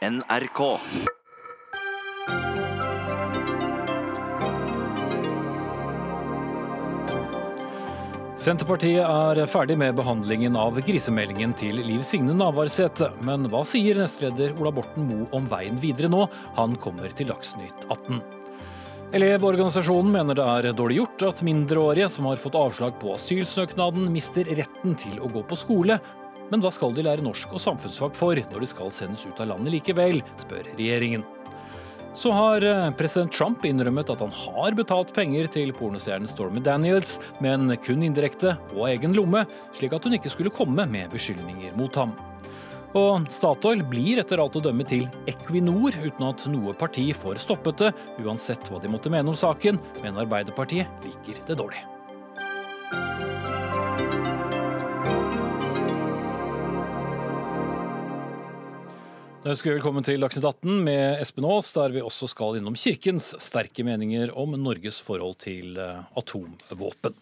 NRK. Senterpartiet er ferdig med behandlingen av grisemeldingen til Liv Signe Navarsete. Men hva sier nestleder Ola Borten Moe om veien videre nå? Han kommer til Dagsnytt 18. Elevorganisasjonen mener det er dårlig gjort at mindreårige som har fått avslag på asylsøknaden, mister retten til å gå på skole. Men hva skal de lære norsk og samfunnsfag for når de skal sendes ut av landet likevel, spør regjeringen. Så har eh, president Trump innrømmet at han har betalt penger til pornostjernen Stormy Daniels, men kun indirekte og egen lomme, slik at hun ikke skulle komme med beskyldninger mot ham. Og Statoil blir etter alt å dømme til Equinor, uten at noe parti får stoppet det, uansett hva de måtte mene om saken, men Arbeiderpartiet liker det dårlig. Da ønsker vi velkommen til Dagsnytt 18 med Espen Aas, der vi også skal innom Kirkens sterke meninger om Norges forhold til eh, atomvåpen.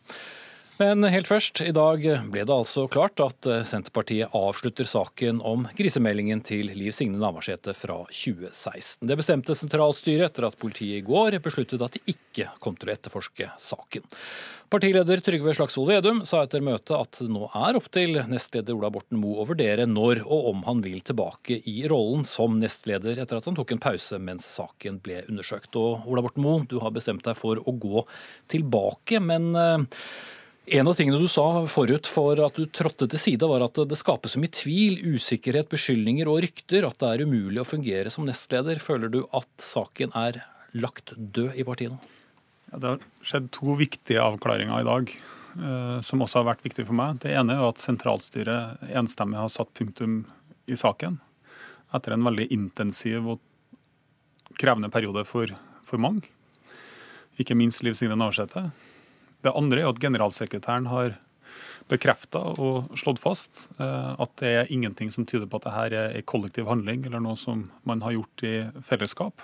Men helt først, i dag ble det altså klart at eh, Senterpartiet avslutter saken om grisemeldingen til Liv Signe Navarsete fra 2016. Det bestemte sentralstyret etter at politiet i går besluttet at de ikke kom til å etterforske saken. Partileder Trygve Slagsvold Vedum sa etter møtet at det nå er opp til nestleder Ola Borten Moe å vurdere når og om han vil tilbake i rollen som nestleder, etter at han tok en pause mens saken ble undersøkt. Og Ola Borten Moe, du har bestemt deg for å gå tilbake, men eh, en av tingene du sa forut for at du trådte til side, var at det skapes så mye tvil, usikkerhet, beskyldninger og rykter at det er umulig å fungere som nestleder. Føler du at saken er lagt død i partiet nå? Ja, det har skjedd to viktige avklaringer i dag, eh, som også har vært viktige for meg. Det ene er at sentralstyret enstemmig har satt punktum i saken. Etter en veldig intensiv og krevende periode for, for mange. Ikke minst Liv Signe Navarsete. Det andre er at generalsekretæren har bekrefta og slått fast eh, at det er ingenting som tyder på at dette er en kollektiv handling eller noe som man har gjort i fellesskap.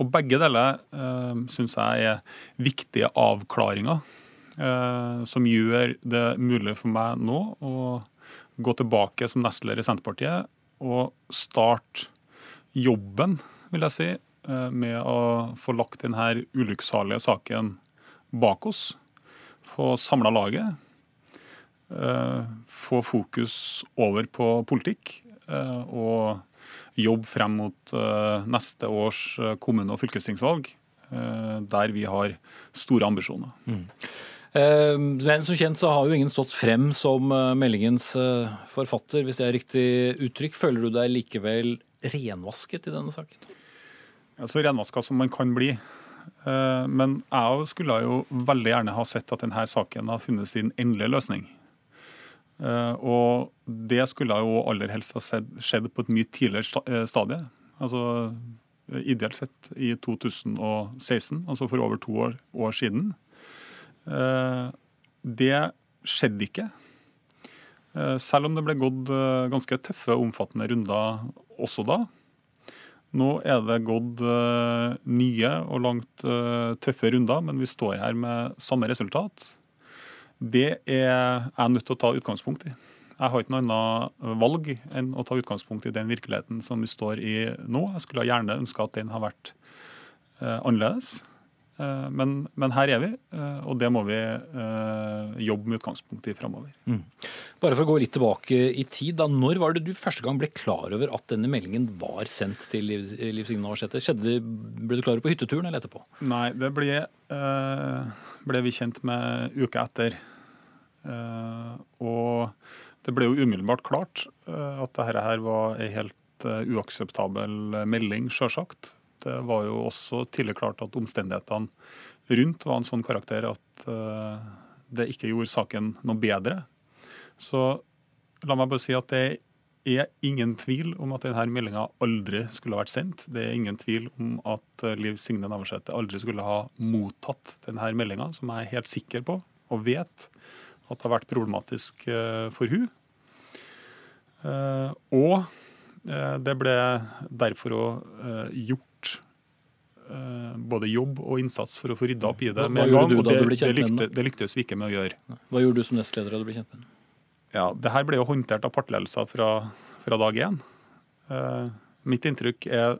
Og Begge deler eh, syns jeg er viktige avklaringer eh, som gjør det mulig for meg nå å gå tilbake som nestleder i Senterpartiet og starte jobben, vil jeg si, eh, med å få lagt denne ulykksalige saken bak oss få samla laget. Eh, få fokus over på politikk og jobbe frem mot eh, neste års kommune- og fylkestingsvalg, der vi har store ambisjoner. Mm. Men som kjent så har jo ingen stått frem som meldingens forfatter, hvis det er riktig uttrykk. Føler du deg likevel renvasket i denne saken? Ja, Så renvaska som man kan bli. Eh, men jeg skulle jo veldig gjerne ha sett at denne saken har funnet sin endelige løsning. Eh, og det skulle jo aller helst ha skjedd på et mye tidligere eh, stadie. Altså ideelt sett i 2016, altså for over to år, år siden. Det skjedde ikke. Selv om det ble gått ganske tøffe og omfattende runder også da. Nå er det gått nye og langt tøffe runder, men vi står her med samme resultat. Det er jeg nødt til å ta utgangspunkt i. Jeg har ikke noe annet valg enn å ta utgangspunkt i den virkeligheten som vi står i nå. Jeg skulle gjerne ønske at den har vært eh, annerledes. Eh, men, men, her er vi, eh, og det må vi eh, jobbe med utgangspunkt i framover. Mm. Bare for å gå litt tilbake i tid, da, når var det du første gang ble klar over at denne meldingen var sendt til Liv, Liv Signe Navarsete? Ble du klar over på hytteturen eller etterpå? Nei, det ble, ble vi kjent med uka etter. Og det ble jo umiddelbart klart at dette her var ei helt uakseptabel melding, sjølsagt. Det var jo også tidlig klart at omstendighetene rundt var en sånn karakter at det ikke gjorde saken noe bedre. Så la meg bare si at det er ingen tvil om at denne meldinga aldri skulle ha vært sendt. Det er ingen tvil om at eh, Liv Signe Navarsete aldri skulle ha mottatt denne meldinga, som jeg er helt sikker på og vet at det har vært problematisk uh, for hun. Uh, og det ble derfor òg gjort Eh, både jobb og innsats for å få rydda opp i det med en gang. og det, det, lykte, det, lyktes vi ikke med å gjøre. Hva gjorde du som nestleder da du ble kjent med den? Ja, det her ble jo håndtert av partledelser fra, fra dag én. Eh, Mitt inntrykk er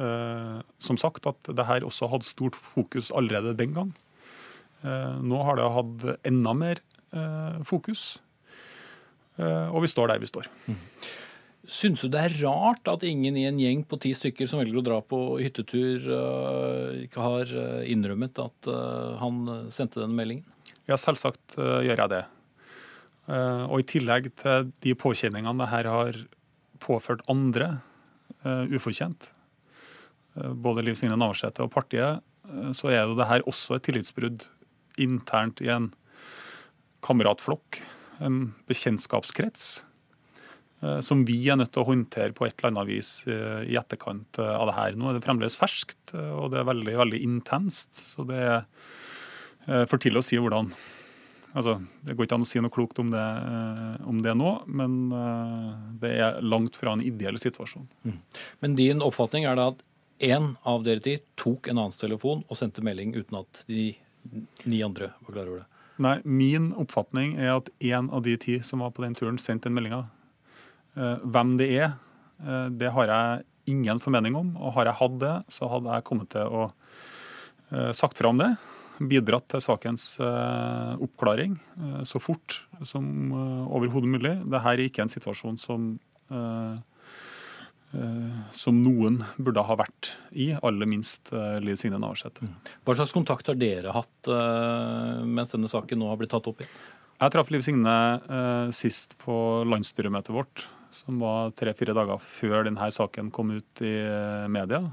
eh, som sagt at det her også hadde stort fokus allerede den gang. Eh, nå har det hatt enda mer eh, fokus, eh, og vi står der vi står. Syns du det er rart at ingen i en gjeng på ti stykker som velger å dra på hyttetur, eh, ikke har innrømmet at han sendte den meldingen? Ja, selvsagt gjør jeg det. Eh, og i tillegg til de påkjenningene det her har påført andre eh, ufortjent, eh, både Liv Signe Navarsete og partiet, så er jo det her også et tillitsbrudd internt i en kameratflokk, en bekjentskapskrets, som vi er nødt til å håndtere på et eller annet vis i etterkant av det her. Nå er det fremdeles ferskt, og det er veldig, veldig intenst. Så det er for tidlig å si hvordan Altså, Det går ikke an å si noe klokt om det, eh, om det nå, men eh, det er langt fra en ideell situasjon. Men din oppfatning er da at én av dere ti tok en annens telefon og sendte melding uten at de ni andre var klar over det? Nei, Min oppfatning er at én av de ti som var på den turen, sendte den meldinga. Eh, hvem det er, det har jeg ingen formening om. Og har jeg hatt det, så hadde jeg kommet til å sagt fra om det. Bidratt til sakens eh, oppklaring eh, så fort som eh, overhodet mulig. Dette er ikke en situasjon som som noen burde ha vært i, aller minst Liv Signe Navarsete. Hva slags kontakt har dere hatt mens denne saken nå har blitt tatt opp igjen? Jeg traff Liv Signe sist på landsstyremøtet vårt, som var tre-fire dager før denne saken kom ut i media.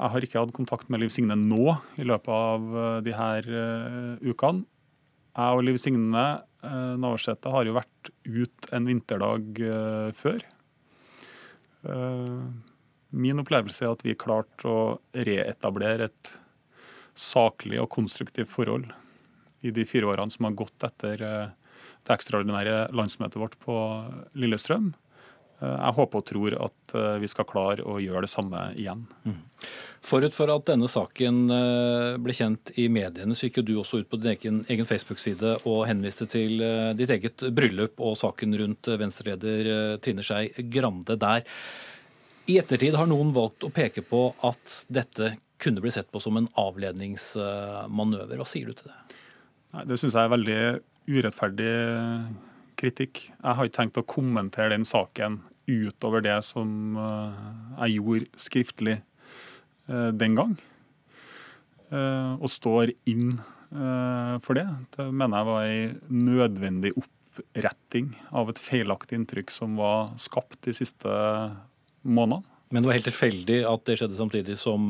Jeg har ikke hatt kontakt med Liv Signe nå i løpet av eh, de her eh, ukene. Jeg og Liv Signe eh, Navarsete har jo vært ut en vinterdag før. Min opplevelse er at vi klarte å reetablere et saklig og konstruktivt forhold i de fire årene som har gått etter det ekstraordinære landsmøtet vårt på Lillestrøm. Eh, Jeg håper og tror at eh, vi skal klare å gjøre det samme igjen. Forut for at denne saken eh, ble kjent i mediene, så gikk jo du også ut på din egen, egen Facebook-side og henviste til ditt eget bryllup og saken rundt Venstre-leder Trine Skei Grande der. I ettertid har noen valgt å peke på at dette kunne bli sett på som en avledningsmanøver. Hva sier du til det? Nei, det syns jeg er veldig urettferdig kritikk. Jeg har ikke tenkt å kommentere den saken utover det som eh, jeg gjorde skriftlig eh, den gang. Eh, Og står inn eh, for det. Det mener jeg var ei nødvendig oppretting av et feilaktig inntrykk som var skapt de siste månedene. Men det var helt tilfeldig at det skjedde samtidig som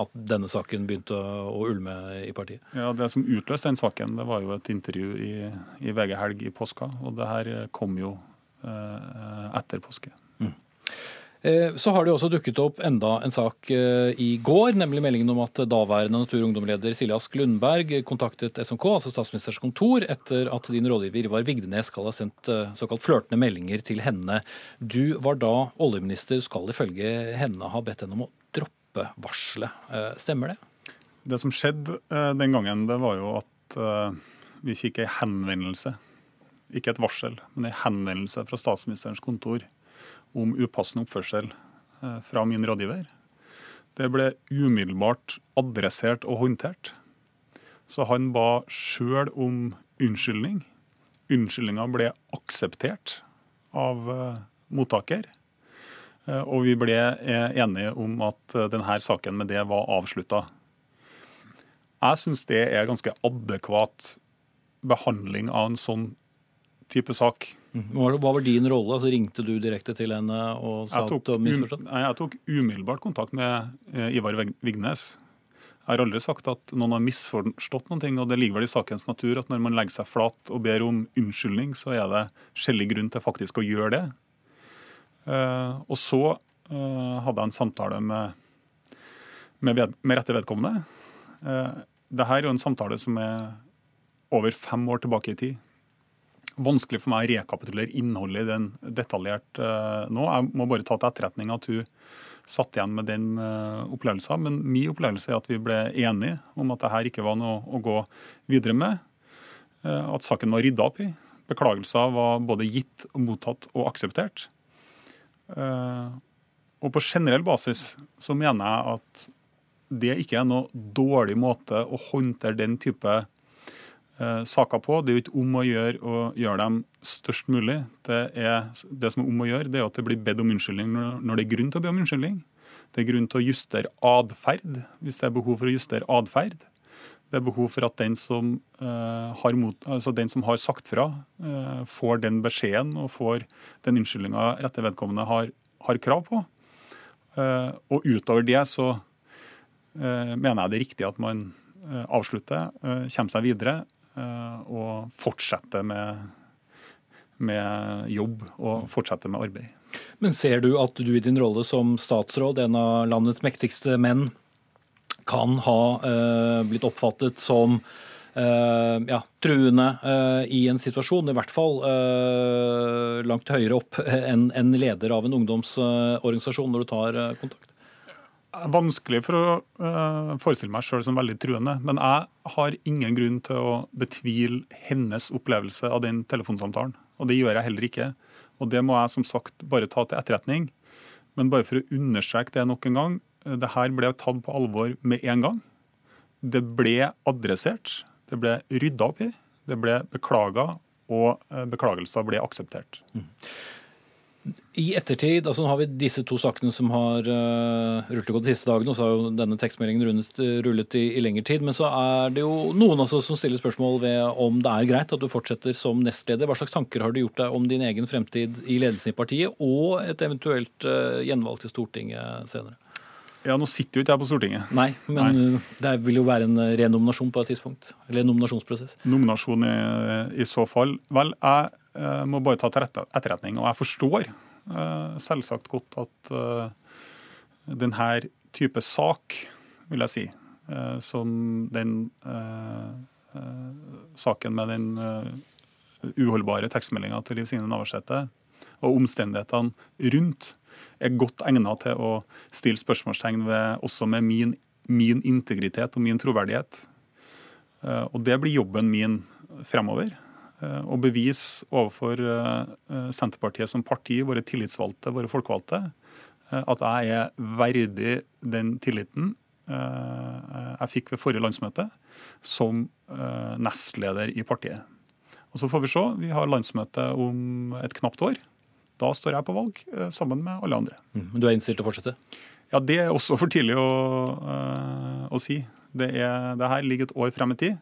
at denne saken begynte å ulme i partiet. Ja, Det som utløste den saken, det var jo et intervju i, i VG Helg i påska. Og det her kom jo eh, etter påske. Mm. Så har det jo også dukket opp enda en sak eh, i går, nemlig meldingen om at daværende Natur- og Ungdomsleder Silje Ask Lundberg kontaktet SMK, altså Statsministerens kontor, etter at din rådgiver Ivar Vigdenes skal ha sendt eh, såkalt flørtende meldinger til henne. Du var da oljeminister, skal ifølge henne ha bedt henne om å droppe varselet. Eh, Stemmer det? Det som skjedde eh, den gangen, det var jo at eh, vi fikk ei henvendelse. Ikke et varsel, men en henvendelse fra statsministerens kontor om upassende oppførsel eh, fra min rådgiver. Det ble umiddelbart adressert og håndtert. Så han ba sjøl om unnskyldning. Unnskyldninga ble akseptert av eh, mottaker. Eh, Og vi ble enige om at denne saken med det var avslutta. Jeg syns det er ganske adekvat behandling av en sånn type sak. Hva hva var din rolle? Altså, ringte du direkte til henne og sa at du misforstått? um, nei, jeg tok umiddelbart kontakt med eh, Ivar Vignes. Jeg har aldri sagt at noen har misforstått noen ting, og det ligger vel i sakens natur at når man legger seg flat og ber om unnskyldning, så er det skjellig grunn til faktisk å gjøre det. Eh, og så eh, hadde jeg en samtale med, med, ved, med rette vedkommende. Dette er jo en samtale som er over fem år tilbake i tid vanskelig for meg å rekapitulere innholdet i den detaljert uh, nå. Jeg må bare ta til etterretning at hun satt igjen med den uh, opplevelsen. Men min opplevelse er at vi ble enige om at dette ikke var noe å gå videre med. Uh, at saken var rydda opp i. Beklagelser var både gitt, mottatt og akseptert. Og på generell basis så mener jeg at det ikke er noe dårlig måte å håndtere den type saker på. Det er jo ikke om å gjøre å gjøre dem størst mulig. Det, er, det som er om å gjøre, det er at det blir bedt om unnskyldning når det er grunn til å be om unnskyldning. Det er grunn til å justere atferd hvis det er behov for å justere atferd. Det er behov for at den som, uh, har, mot, altså den som har sagt fra, uh, får den beskjeden og får den unnskyldninga rette vedkommende har, har krav på. Uh, og utover det så mener jeg det er riktig at man avslutter, kommer seg videre og fortsette med, med jobb og fortsette med arbeid. Men ser du at du i din rolle som statsråd, en av landets mektigste menn, kan ha eh, blitt oppfattet som eh, ja, truende eh, i en situasjon, i hvert fall eh, langt høyere opp enn en leder av en ungdomsorganisasjon, når du tar eh, kontakt? vanskelig for å uh, forestille meg sjøl som veldig truende. Men jeg har ingen grunn til å betvile hennes opplevelse av den telefonsamtalen. Og det gjør jeg heller ikke. Og det må jeg som sagt bare ta til etterretning. Men bare for å understreke det nok en gang. Det her ble tatt på alvor med en gang. Det ble adressert. Det ble rydda opp i. Det ble beklaga, og eh, beklagelser ble akseptert. Mm. I ettertid, altså nå har vi disse to sakene som har uh, rullet gått de siste dagene, og så har jo denne tekstmeldingen rullet, rullet i, i, lengre tid. Men så er det jo noen altså som stiller spørsmål ved om det er greit at du fortsetter som nestleder. Hva slags tanker har du gjort deg om din egen fremtid i ledelsen i partiet, og et eventuelt uh, gjenvalg til Stortinget senere? Ja, Nå sitter jo ikke jeg på Stortinget. Nei, men Nei. det vil jo være en renominasjon på et tidspunkt? Eller en nominasjonsprosess? Nominasjon i, i så fall. Vel, jeg må bare ta til etterretning. Og jeg forstår uh, selvsagt godt at uh, denne type sak, vil jeg si, som den saken med den uholdbare tekstmeldinga til Liv Signe Navarsete, og omstendighetene rundt, er godt egnet til å stille spørsmålstegn ved også med min, min integritet og min troverdighet. Eh, og det blir jobben min fremover. Eh, å bevise overfor eh, Senterpartiet som parti, våre tillitsvalgte, våre folkevalgte, at jeg er verdig den tilliten jeg fikk ved forrige landsmøte som nestleder i partiet. Og Så får vi se. Vi har landsmøte om et knapt år. Da står jeg på valg eh, sammen med alle andre. Mm, men du er innstilt til å fortsette? Ja, Det er også for tidlig å, å si. Det, er, det, her ligger et år frem i tid.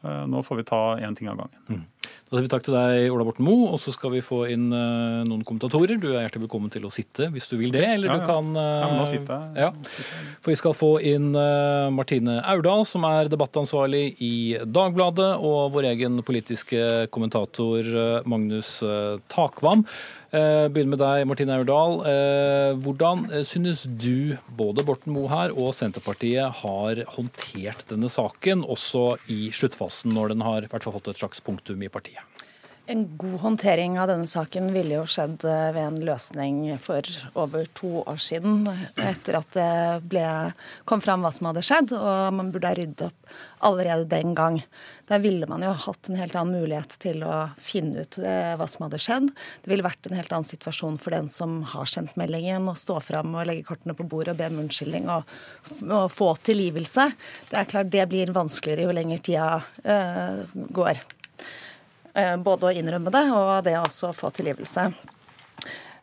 Nå får vi ta én ting av gangen. Mm. Da sier vi takk til deg, Ola Borten Moe, og så skal vi få inn uh, noen kommentatorer. Du er hjertelig velkommen til å sitte hvis du vil det, eller ja, du kan uh, Ja, men da sitter jeg. Ja. For vi skal få inn uh, Martine Aurdal, som er debattansvarlig i Dagbladet, og vår egen politiske kommentator Magnus Takvam. Begynner med deg, Martine Aurdal. Hvordan synes du både Borten Moe her og Senterpartiet har håndtert denne saken, også i sluttfasen, når den har fått et slags punktum i partiet? En god håndtering av denne saken ville jo skjedd eh, ved en løsning for over to år siden. Etter at det ble, kom fram hva som hadde skjedd, og man burde ha ryddet opp allerede den gang. Der ville man jo hatt en helt annen mulighet til å finne ut eh, hva som hadde skjedd. Det ville vært en helt annen situasjon for den som har sendt meldingen, å stå fram og legge kortene på bordet og be om unnskyldning og, og, få tilgivelse. Det er klart det blir vanskeligere jo lenger tida øh, går. Eh, både å innrømme det og det å få tilgivelse.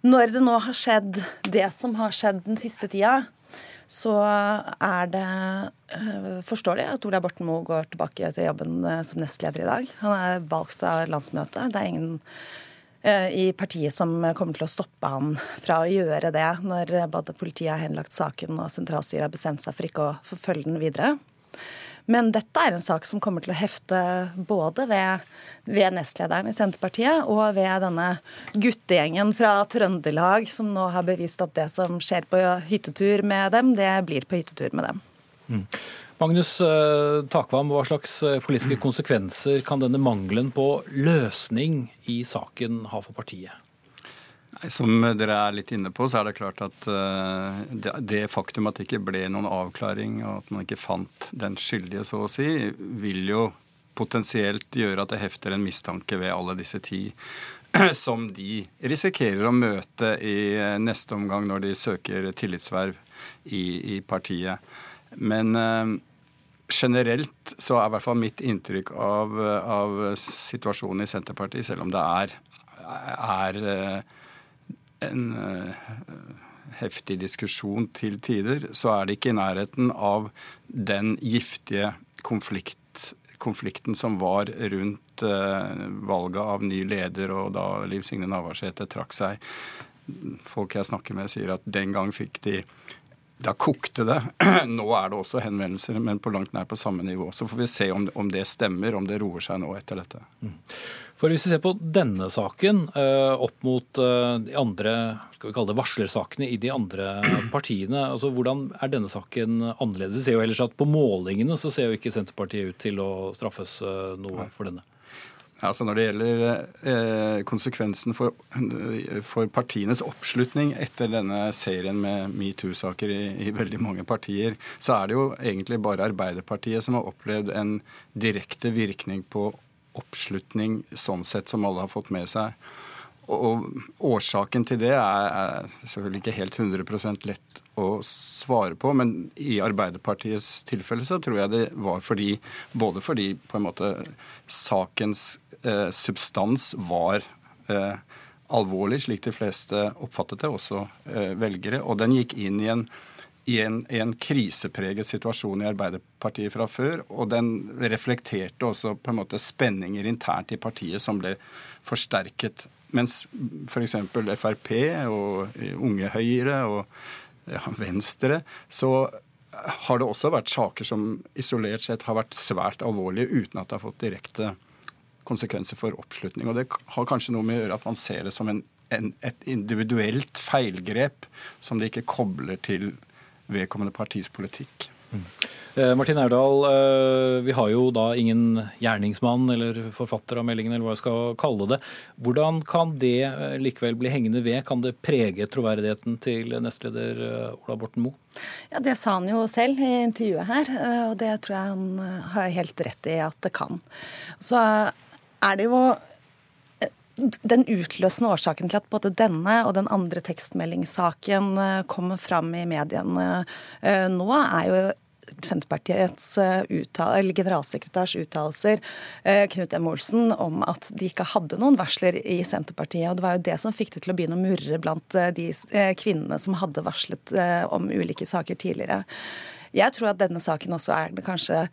Når det nå har skjedd det som har skjedd den siste tida, så er det eh, forståelig at Ola Borten Moe går tilbake til jobben eh, som nestleder i dag. Han er valgt av landsmøtet. Det er ingen i partiet som kommer til å stoppe han fra å gjøre det, når både politiet har henlagt saken og sentralstyret har bestemt seg for ikke å forfølge den videre. Men dette er en sak som kommer til å hefte både ved, ved nestlederen i Senterpartiet og ved denne guttegjengen fra Trøndelag som nå har bevist at det som skjer på hyttetur med dem, det blir på hyttetur med dem. Mm. Magnus eh, Takvam, hva slags eh, politiske konsekvenser kan denne mangelen på løsning i saken ha for partiet? Som dere er litt inne på, så er det klart at uh, det, faktum at det ikke ble noen avklaring, og at man ikke fant den skyldige, så å si, vil jo potensielt gjøre at det hefter en mistanke ved alle disse ti som de risikerer å møte i neste omgang når de søker tillitsverv i, i partiet. Men eh, generelt så er i hvert fall mitt inntrykk av, av situasjonen i Senterpartiet, selv om det er, er eh, en eh, heftig diskusjon til tider, så er det ikke i nærheten av den giftige konflikt, konflikten som var rundt eh, valget av ny leder, og da Liv Signe Navarsete trakk seg. Folk jeg snakker med, sier at den gang fikk de da kokte det. Nå er det også henvendelser, men på langt nær på samme nivå. Så får vi se om, om det stemmer, om det roer seg nå etter dette. Mm. For Hvis vi ser på denne saken uh, opp mot uh, de andre skal vi kalle det varslersakene i de andre partiene, altså hvordan er denne saken annerledes? Vi ser jo ellers at På målingene så ser jo ikke Senterpartiet ut til å straffes uh, noe for denne. Altså Når det gjelder eh, konsekvensen for, for, partienes oppslutning etter denne serien med metoo-saker i, i, veldig mange partier, så er det jo egentlig bare Arbeiderpartiet som har opplevd en direkte virkning på oppslutning sånn sett som alle har fått med seg. Og Årsaken til det er, er selvfølgelig ikke helt 100% lett å svare på, men i Arbeiderpartiets tilfelle så tror jeg det var fordi både fordi på en måte sakens eh, substans var eh, alvorlig, slik de fleste oppfattet det, også eh, velgere. Og den gikk inn i en, i, en, i en, krisepreget situasjon i Arbeiderpartiet fra før. Og den reflekterte også på en måte spenninger internt i partiet som ble forsterket. Mens f.eks. Frp og Unge Høyre og ja, Venstre så har det også vært saker som isolert sett har vært svært alvorlige uten at det har fått direkte konsekvenser for oppslutning. Og Det har kanskje noe med å gjøre at man ser det som en, en, et individuelt feilgrep som det ikke kobler til vedkommende partis politikk. Mm. Eh, Martin Aurdal, eh, vi har jo da ingen gjerningsmann eller forfatter av meldingen, eller hva jeg skal kalle det. Hvordan kan det eh, likevel bli hengende ved? Kan det prege troverdigheten til nestleder Ola Borten Moe? Ja, Det sa han jo selv i intervjuet her, og det tror jeg han har helt rett i at det kan. Så er det jo den utløsende årsaken til at både denne og den andre tekstmeldingssaken eh, kommer fram i mediene eh, nå, er jo Senterpartiets uttal, generalsekretærs uttalelser, Knut M. Olsen, om at de ikke hadde noen varsler i Senterpartiet. og Det var jo det som fikk det til å begynne å murre blant de kvinnene som hadde varslet om ulike saker tidligere. Jeg tror at denne saken også er det kanskje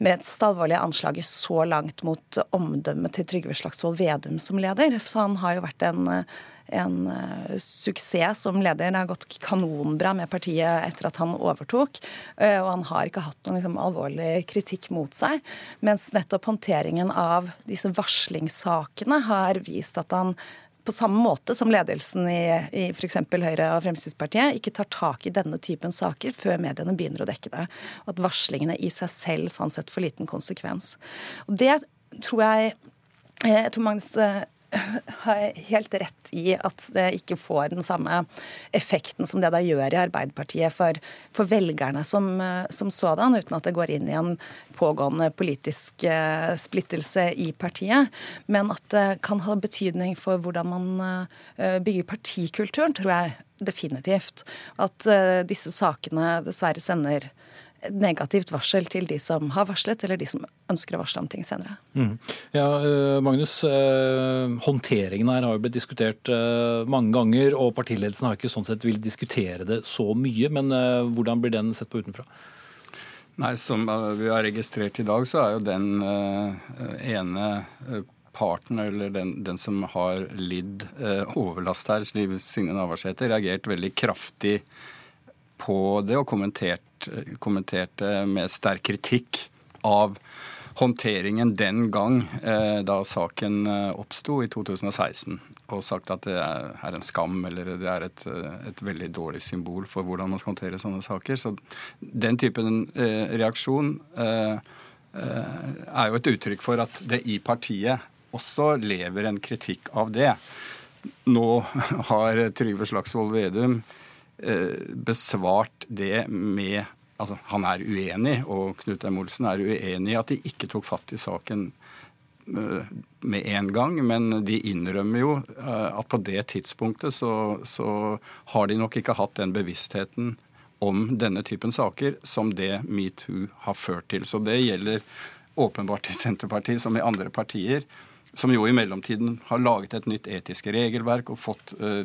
mest alvorlige anslaget så langt mot omdømmet til Trygve Slagsvold Vedum som leder. Så han har jo vært en, en uh, suksess som leder. Det har gått kanonbra med partiet etter at han overtok. Uh, og han har ikke hatt noen liksom, alvorlig kritikk mot seg. Mens nettopp håndteringen av disse varslingssakene har vist at han på samme måte som ledelsen i, i f.eks. Høyre og Fremskrittspartiet ikke tar tak i denne typen saker før mediene begynner å dekke det. Og at varslingene i seg selv sånn sett får liten konsekvens. Og det tror jeg jeg tror Magnus eh, har helt rett i at det ikke får den samme effekten som det det gjør i Arbeiderpartiet for, for velgerne som, som, sådan, uten at det går inn i en pågående politisk uh, splittelse i partiet. Men at det kan ha betydning for hvordan man uh, bygger partikulturen, tror jeg definitivt. At disse sakene dessverre sender negativt varsel til de som har varslet, eller de som ønsker å varsle om ting senere. Mm. Ja, eh, Magnus, eh, håndteringen her har jo blitt diskutert eh, mange ganger, og partiledelsen har ikke sånn sett villet diskutere det så mye. Men hvordan blir den sett på utenfra? Nei, Som vi har registrert i dag, så er jo den ene parten, eller den, den som har lidd overlast her, Liv Signe Navarsete, reagert veldig kraftig på det og kommenterte, kommenterte med sterk kritikk av håndteringen den gang eh, da saken eh, oppsto i 2016, og sagt at det er en skam eller det er et, eh, et, veldig dårlig symbol for hvordan man skal håndtere sånne saker. Så den typen eh, reaksjon eh, eh, er jo et uttrykk for at det i partiet også lever en kritikk av det. Nå har Trygve Slagsvold Vedum besvart det med Altså, han er uenig, og Knut M. Olsen er uenig i at de ikke tok fatt i saken med en gang, men de innrømmer jo at på det tidspunktet så, så har de nok ikke hatt den bevisstheten om denne typen saker som det metoo har ført til. Så det gjelder åpenbart i Senterpartiet som i andre partier som jo i mellomtiden har laget et nytt etisk regelverk og fått uh,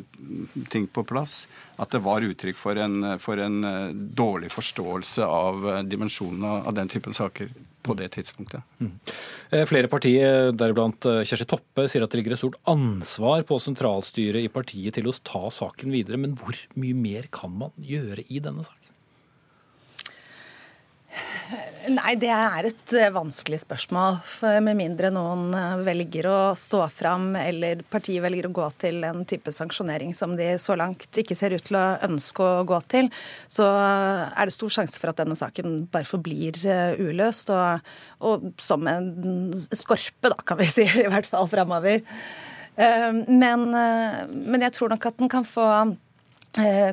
ting på plass, at det var uttrykk for en, for en uh, dårlig forståelse av uh, dimensjonene av den typen saker på det tidspunktet. Mm. Flere partier, deriblant Kjersti Toppe, sier at det ligger et stort ansvar på sentralstyret i partiet til å ta saken videre. Men hvor mye mer kan man gjøre i denne saken? Nei, det er et eh, vanskelig spørsmål. For med mindre noen eh, velger å stå fram, eller partiet velger å gå til en type sanksjonering som de så langt ikke ser ut til å ønske å gå til, så er det stor sjanse for at denne saken bare forblir eh, uløst. Og, og som en skorpe, da, kan vi si, i hvert fall framover. Men, men jeg tror nok at den kan få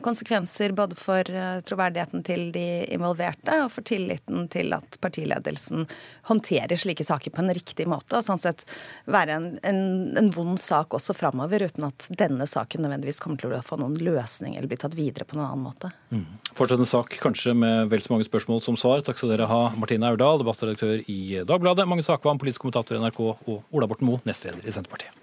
konsekvenser både for eh, troverdigheten til de involverte og for tilliten til at partiledelsen håndterer slike saker på en riktig måte. Og sånn sett være en, en, en vond sak også framover, uten at denne saken nødvendigvis kommer til å få noen løsning eller bli tatt videre på noen annen måte. Mm. Fortsatt en sak kanskje med vel så mange spørsmål som svar. Takk skal dere ha, Martine Aurdal, debattredaktør i Dagbladet, Mange Sakvam, politisk kommentator i NRK, og Ola Borten Moe, nestleder i Senterpartiet.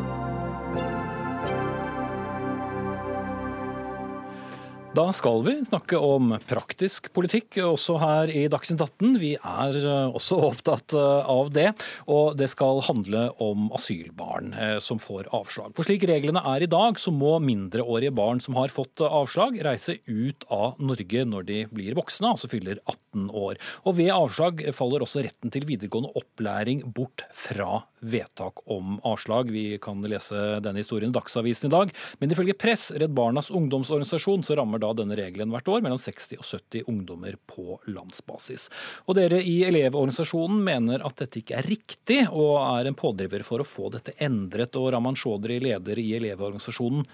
Da skal vi snakke om praktisk politikk også her i Dagsnytt 18. Vi er eh, også opptatt eh, av det. Og det skal handle om asylbarn eh, som får avslag. For slik reglene er i dag, så må mindreårige barn som har fått avslag, reise ut av Norge når de blir voksne, altså fyller 18 år. Og ved avslag faller også retten til videregående opplæring bort fra vedtak om avslag. Vi kan lese denne historien i Dagsavisen i dag. Men ifølge Press, Redd Barnas ungdomsorganisasjon, så rammer da denne regelen hvert år mellom 60 og 70 ungdommer på landsbasis. Og dere i Elevorganisasjonen mener at dette ikke er riktig, og er en pådriver for å få dette endret. Og Raman Shodri, leder i Elevorganisasjonen,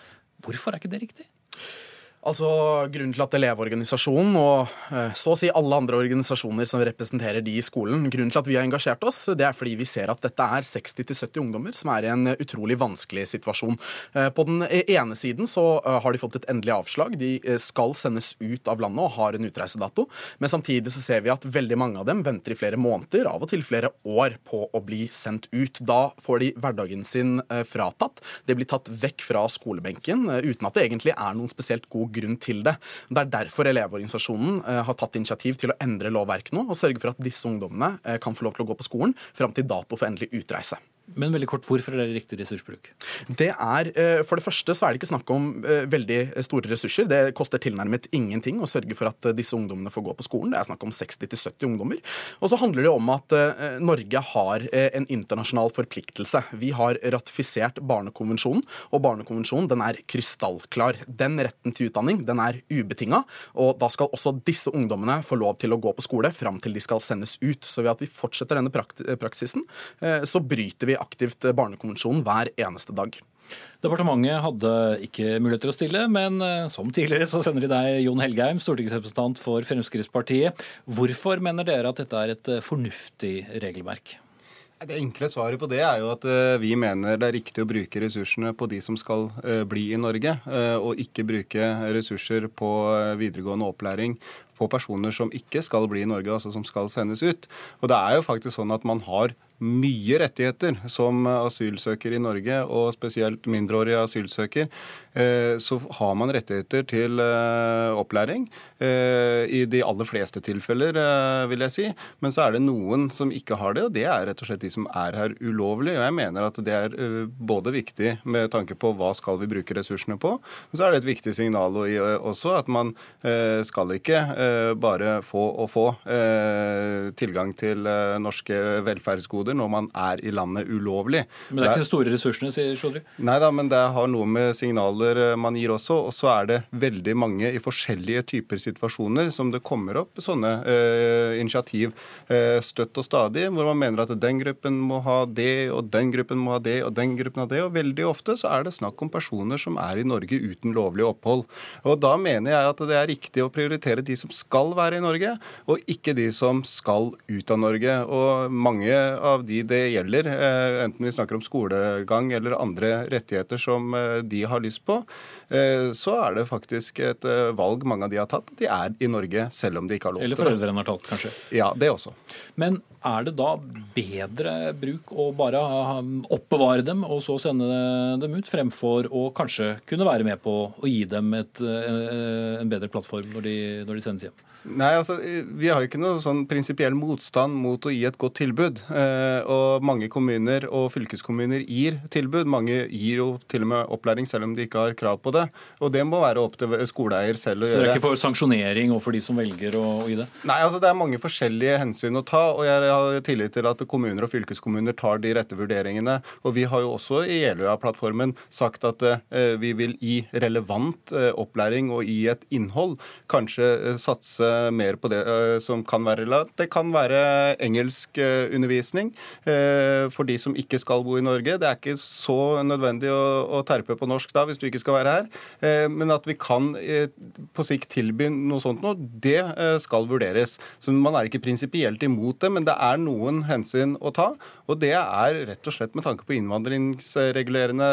hvorfor er ikke det riktig? Altså, Grunnen til at Elevorganisasjonen og eh, så å si alle andre organisasjoner som representerer de i skolen, grunnen til at vi har engasjert oss, det er fordi vi ser at dette er 60-70 ungdommer som er i en utrolig vanskelig situasjon. Eh, på den ene siden så eh, har de fått et endelig avslag. De skal sendes ut av landet og har en utreisedato. Men samtidig så ser vi at veldig mange av dem venter i flere måneder, av og til flere år, på å bli sendt ut. Da får de hverdagen sin fratatt. Det blir tatt vekk fra skolebenken uten at det egentlig er noen spesielt god grunn til det. Det er derfor Elevorganisasjonen eh, har tatt initiativ til å endre lovverket nå og sørge for at disse ungdommene eh, kan få lov til å gå på skolen fram til dato for endelig utreise. Men veldig kort, hvorfor er det riktig ressursbruk? Det er, eh, For det første så er det ikke snakk om eh, veldig store ressurser. Det koster tilnærmet ingenting å sørge for at eh, disse ungdommene får gå på skolen. Det er snakk om 60-70 ungdommer. Og så handler det om at Norge har en internasjonal forpliktelse. Vi har ratifisert Barnekonvensjonen, og Barnekonvensjonen den er krystallklar. Den retten til utdanning den er ubetinga, og da skal også disse ungdommene få lov til å gå på skole fram til de skal sendes ut. Så ved at vi fortsetter denne praksisen, så bryter vi aktivt Barnekonvensjonen hver eneste dag. Departementet hadde ikke mulighet til å stille, men eh, som tidligere så sender de deg Jon Helgheim, stortingsrepresentant for Fremskrittspartiet. Hvorfor mener dere at dette er et eh, fornuftig regelverk? Det enkle svaret på det er jo at eh, vi mener det er riktig å bruke ressursene på de som skal bli i Norge, og ikke bruke ressurser på videregående opplæring på personer som ikke skal bli i Norge, altså som skal sendes ut. Og det er jo faktisk sånn at man har mye rettigheter som asylsøker i Norge, og spesielt mindreårige asylsøker, eh, så har man rettigheter til eh, opplæring. Eh, I de aller fleste tilfeller, vil jeg si. Men så er det noen som ikke har det, og det er rett og slett de som er her ulovlig. Og jeg mener at det er både viktig med tanke på hva skal vi bruke ressursene på, men så er det et viktig signal også at man skal ikke bare få og få tilgang til norske velferdsgoder når man er i landet ulovlig. Men det er ikke de store ressursene, sier Sjodri? Nei da, men det har noe med signaler eh, man gir også. Og så er det veldig mange i forskjellige typer situasjoner som det kommer opp sånne eh, initiativ eh, støtt og stadig, hvor man mener at den gruppen må ha det, og den gruppen må ha det, og den gruppen ha det. Og veldig ofte så er det snakk om personer som er i Norge uten lovlig opphold. Og da mener jeg at det er riktig å prioritere de som skal være i Norge, og ikke de som skal ut av Norge. Og mange av de det gjelder, eh, enten vi snakker om skolegang eller andre rettigheter som eh, de har lyst på, eh, så er det faktisk et valg mange av de har tatt. De er i Norge selv om de ikke har lov til det. Eller foreldrene har tatt, kanskje. Ja, det også. Men er det da bedre bruk å bare oppbevare dem og så sende dem ut, fremfor å kanskje kunne være med på å gi dem et, en bedre plattform når de, når de sendes hjem? этим – Nei, altså, Vi har jo ikke noe sånn prinsipiell motstand mot å gi et godt tilbud. Eh, og Mange kommuner og fylkeskommuner gir tilbud. Mange gir jo til og med opplæring selv om de ikke har krav på det. Og det må være opp til skoleeier selv å gjøre. Så det er ikke for sanksjonering og for de som velger å, å gi det? Nei, altså det er mange forskjellige hensyn å ta. Og jeg har tillit til at kommuner og fylkeskommuner tar de rette vurderingene. Og vi har jo også i Jeløya-plattformen sagt at eh, vi vil gi relevant eh, opplæring og gi et innhold. Kanskje eh, satse mer på det eh, som kan være relevant. Det kan være engelskundervisning eh, eh, for de som ikke skal bo i Norge. Det er ikke så nødvendig å terpe på norsk da, hvis du ikke skal være her. Men at vi kan på sikt tilby noe sånt noe, det skal vurderes. Så Man er ikke prinsipielt imot det, men det er noen hensyn å ta. Og det er rett og slett med tanke på innvandringsregulerende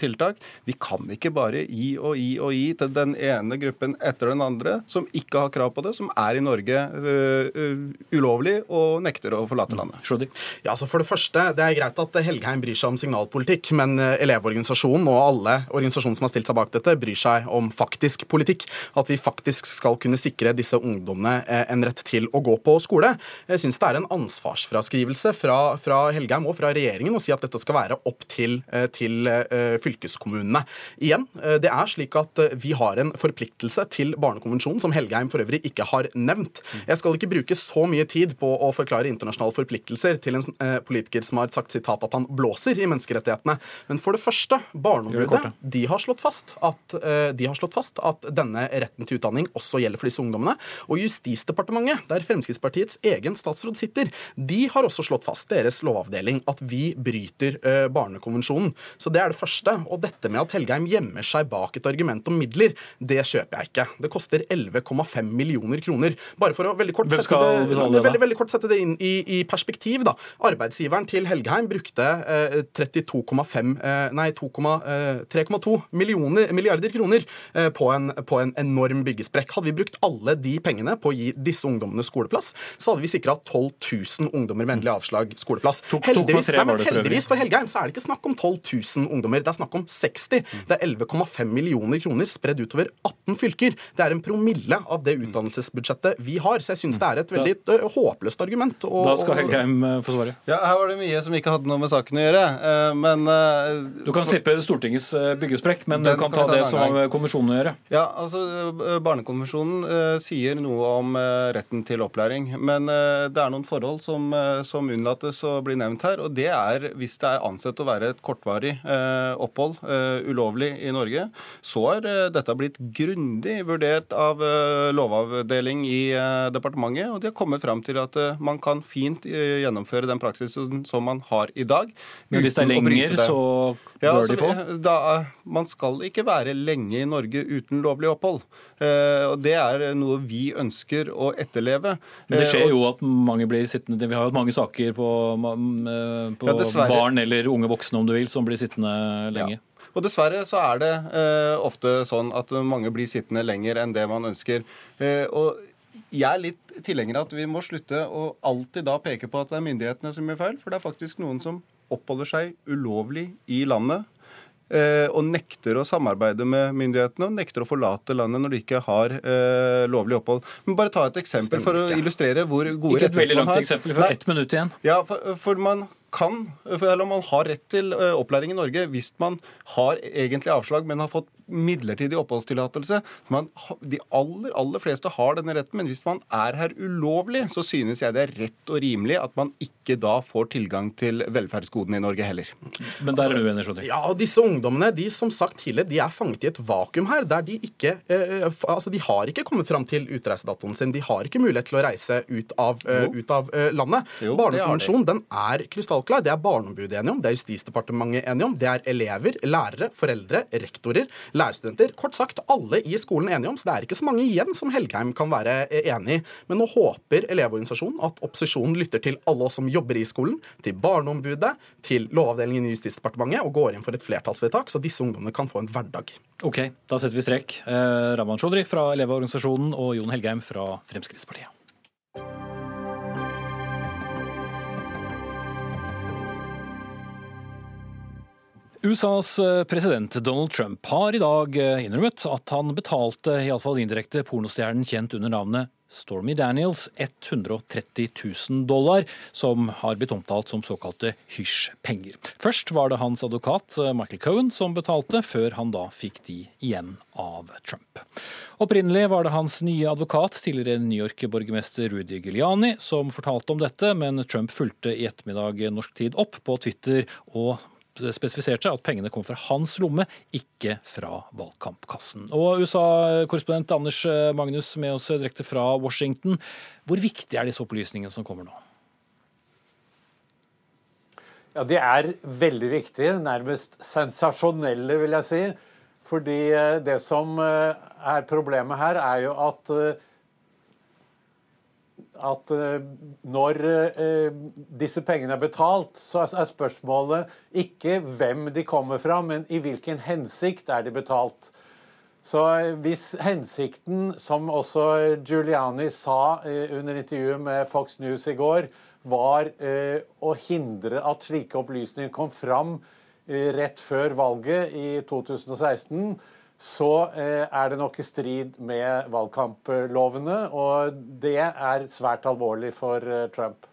tiltak. Vi kan ikke bare gi og gi og gi til den ene gruppen etter den andre som ikke har krav på det, som er i Norge uh, ulovlig og nekter å forlate mm. landet. Ja, altså For det første, det er greit at Helgheim bryr seg om signalpolitikk, men Elevorganisasjonen og alle organisasjoner som har stilt seg bak dette, bryr seg om faktisk politikk. At vi faktisk skal kunne sikre disse ungdommene en rett til å gå på skole. Jeg syns det er en ansvarsfraskrivelse fra, fra, Helgheim og fra regjeringen å si at dette skal være opp til, til fylkeskommunene. Igjen, det er slik at vi har en forpliktelse til Barnekonvensjonen, som Helgheim for øvrig ikke har nevnt. Jeg skal ikke bruke så mye tid på å forklare internasjonale forpliktelser til en eh, politiker som har sagt sitat at han blåser i menneskerettighetene. Men for det første, Barneombudet de har slått fast at, eh, de har slått fast at denne retten til utdanning også gjelder for disse ungdommene. Og Justisdepartementet, der Fremskrittspartiets egen statsråd sitter, de har også slått fast, deres lovavdeling, at vi bryter eh, Barnekonvensjonen. Så det er det første. Og dette med at Helgheim gjemmer seg bak et argument om midler, det kjøper jeg ikke. Det koster 11,5 millioner millioner kroner. Bare for å veldig kort, sette det, veldig, veldig kort sette det, inn i, i, perspektiv. da. Arbeidsgiveren til Helgheim brukte eh, 32,5 eh, Nei, 3,2 eh, milliarder kroner eh, på en, på, en, enorm byggesprekk. Hadde vi brukt alle de pengene på å gi disse ungdommene skoleplass, så hadde vi sikra 12 000 ungdommer med endelig avslag skoleplass. Heldigvis, nei, men heldigvis for Helgheim så er det ikke snakk om 12 000 ungdommer, det er snakk om 60. Det er 11,5 millioner kroner spredd utover 18 fylker. Det er en promille av det utdannelses bistandsbudsjettet vi har. Så jeg syns det er et veldig da, håpløst argument. Og, da skal Helgheim få svare. Ja, Her var det mye som ikke hadde noe med saken å gjøre. Men Du kan slippe Stortingets byggesprekk, men du kan ta det som har med konvensjonen å gjøre. Ja, altså Barnekonvensjonen sier noe om retten til opplæring. Men det er noen forhold som, som unnlates å bli nevnt her. Og det er hvis det er ansett å være et kortvarig opphold ulovlig i Norge, så er dette blitt grundig vurdert av lovavdelingen avdeling i eh, departementet, og de har kommet fram til at eh, man kan fint eh, gjennomføre den praksisen som man har i dag. Men hvis det er lenger, så bør ja, altså, de få? Da, man skal ikke være lenge i Norge uten lovlig opphold. og Det er noe vi ønsker å etterleve. Men det skjer jo at mange blir sittende Vi har hatt mange saker på, på ja, barn eller unge voksne, om du vil, som blir sittende lenge. Ja. Og dessverre så er det eh, ofte sånn at mange blir sittende lenger enn det man ønsker. Eh, og jeg er litt tilhenger av at vi må slutte å alltid da peke på at det er myndighetene som gjør feil, for det er faktisk noen som oppholder seg ulovlig i landet. Eh, og nekter å samarbeide med myndighetene og nekter å forlate landet når de ikke har eh, lovlig opphold. Men bare ta et eksempel Stemmer, for å illustrere hvor gode rettigheter man har. Ikke et veldig langt eksempel, for ett minutt igjen. Ja, for, for man kan, eller man har rett til eh, opplæring i Norge hvis man har egentlig avslag, men har fått midlertidig oppholdstillatelse. Man- De aller, aller fleste har denne retten, men hvis man er her ulovlig, så synes jeg det er rett og rimelig at man ikke da får tilgang til velferdsgodene i Norge heller. Men der er du enig, Chaudhry. Ja, og disse ungdommene de som sagt tidligere, de er fanget i et vakuum her. der De ikke, eh, f- altså de har ikke kommet fram til utreisedatoen sin. De har ikke mulighet til å reise ut av, eh, ut av eh, landet. Barnekonvensjonen den er krystallklar. Det er Barneombudet enige om, det er Justisdepartementet enige om, det er elever, lærere, foreldre, rektorer, lærerstudenter. Kort sagt alle i skolen enige om, så det er ikke så mange igjen som Helgheim kan være eh, enig i. Men nå håper Elevorganisasjonen at opposisjonen lytter til alle oss som jobber i skolen, til Barneombudet, til Lovavdelingen i Justisdepartementet og går inn for et flertallsvedtak, så disse ungdommene kan få en hverdag. Ok, da setter vi strek. Eh, Raman Chaudhry fra Elevorganisasjonen og Jon Helgheim fra Fremskrittspartiet. USAs eh, president Donald Trump har i dag eh, innrømmet at han betalte, iallfall indirekte, pornostjernen kjent under navnet Stormy Daniels 130 000 dollar, som har blitt omtalt som såkalte hysj-penger. Først var det hans advokat eh, Michael Cohen som betalte, før han da fikk de igjen av Trump. Opprinnelig var det hans nye advokat, tidligere New York-borgermester Rudy Giuliani, som fortalte om dette, men Trump fulgte i ettermiddag norsk tid opp på Twitter og spesifiserte at pengene kom fra hans lomme, ikke fra valgkampkassen. Og USA-korrespondent Anders Magnus med oss direkte fra Washington. Hvor viktig er disse opplysningene som kommer nå? Ja, De er veldig viktige, nærmest sensasjonelle, vil jeg si. Fordi eh, det som eh, er problemet her, er jo at eh, at eh, når eh, disse pengene er betalt, så er spørsmålet ikke hvem de kommer fra, men i hvilken hensikt er de betalt. Så eh, hvis hensikten, som også Giuliani sa under intervjuet med Fox News i går, var å hindre at slike opplysninger kom fram rett før valget i 2016, så eh, er det nok i strid med valgkamplovene, og det er svært alvorlig for eh, Trump.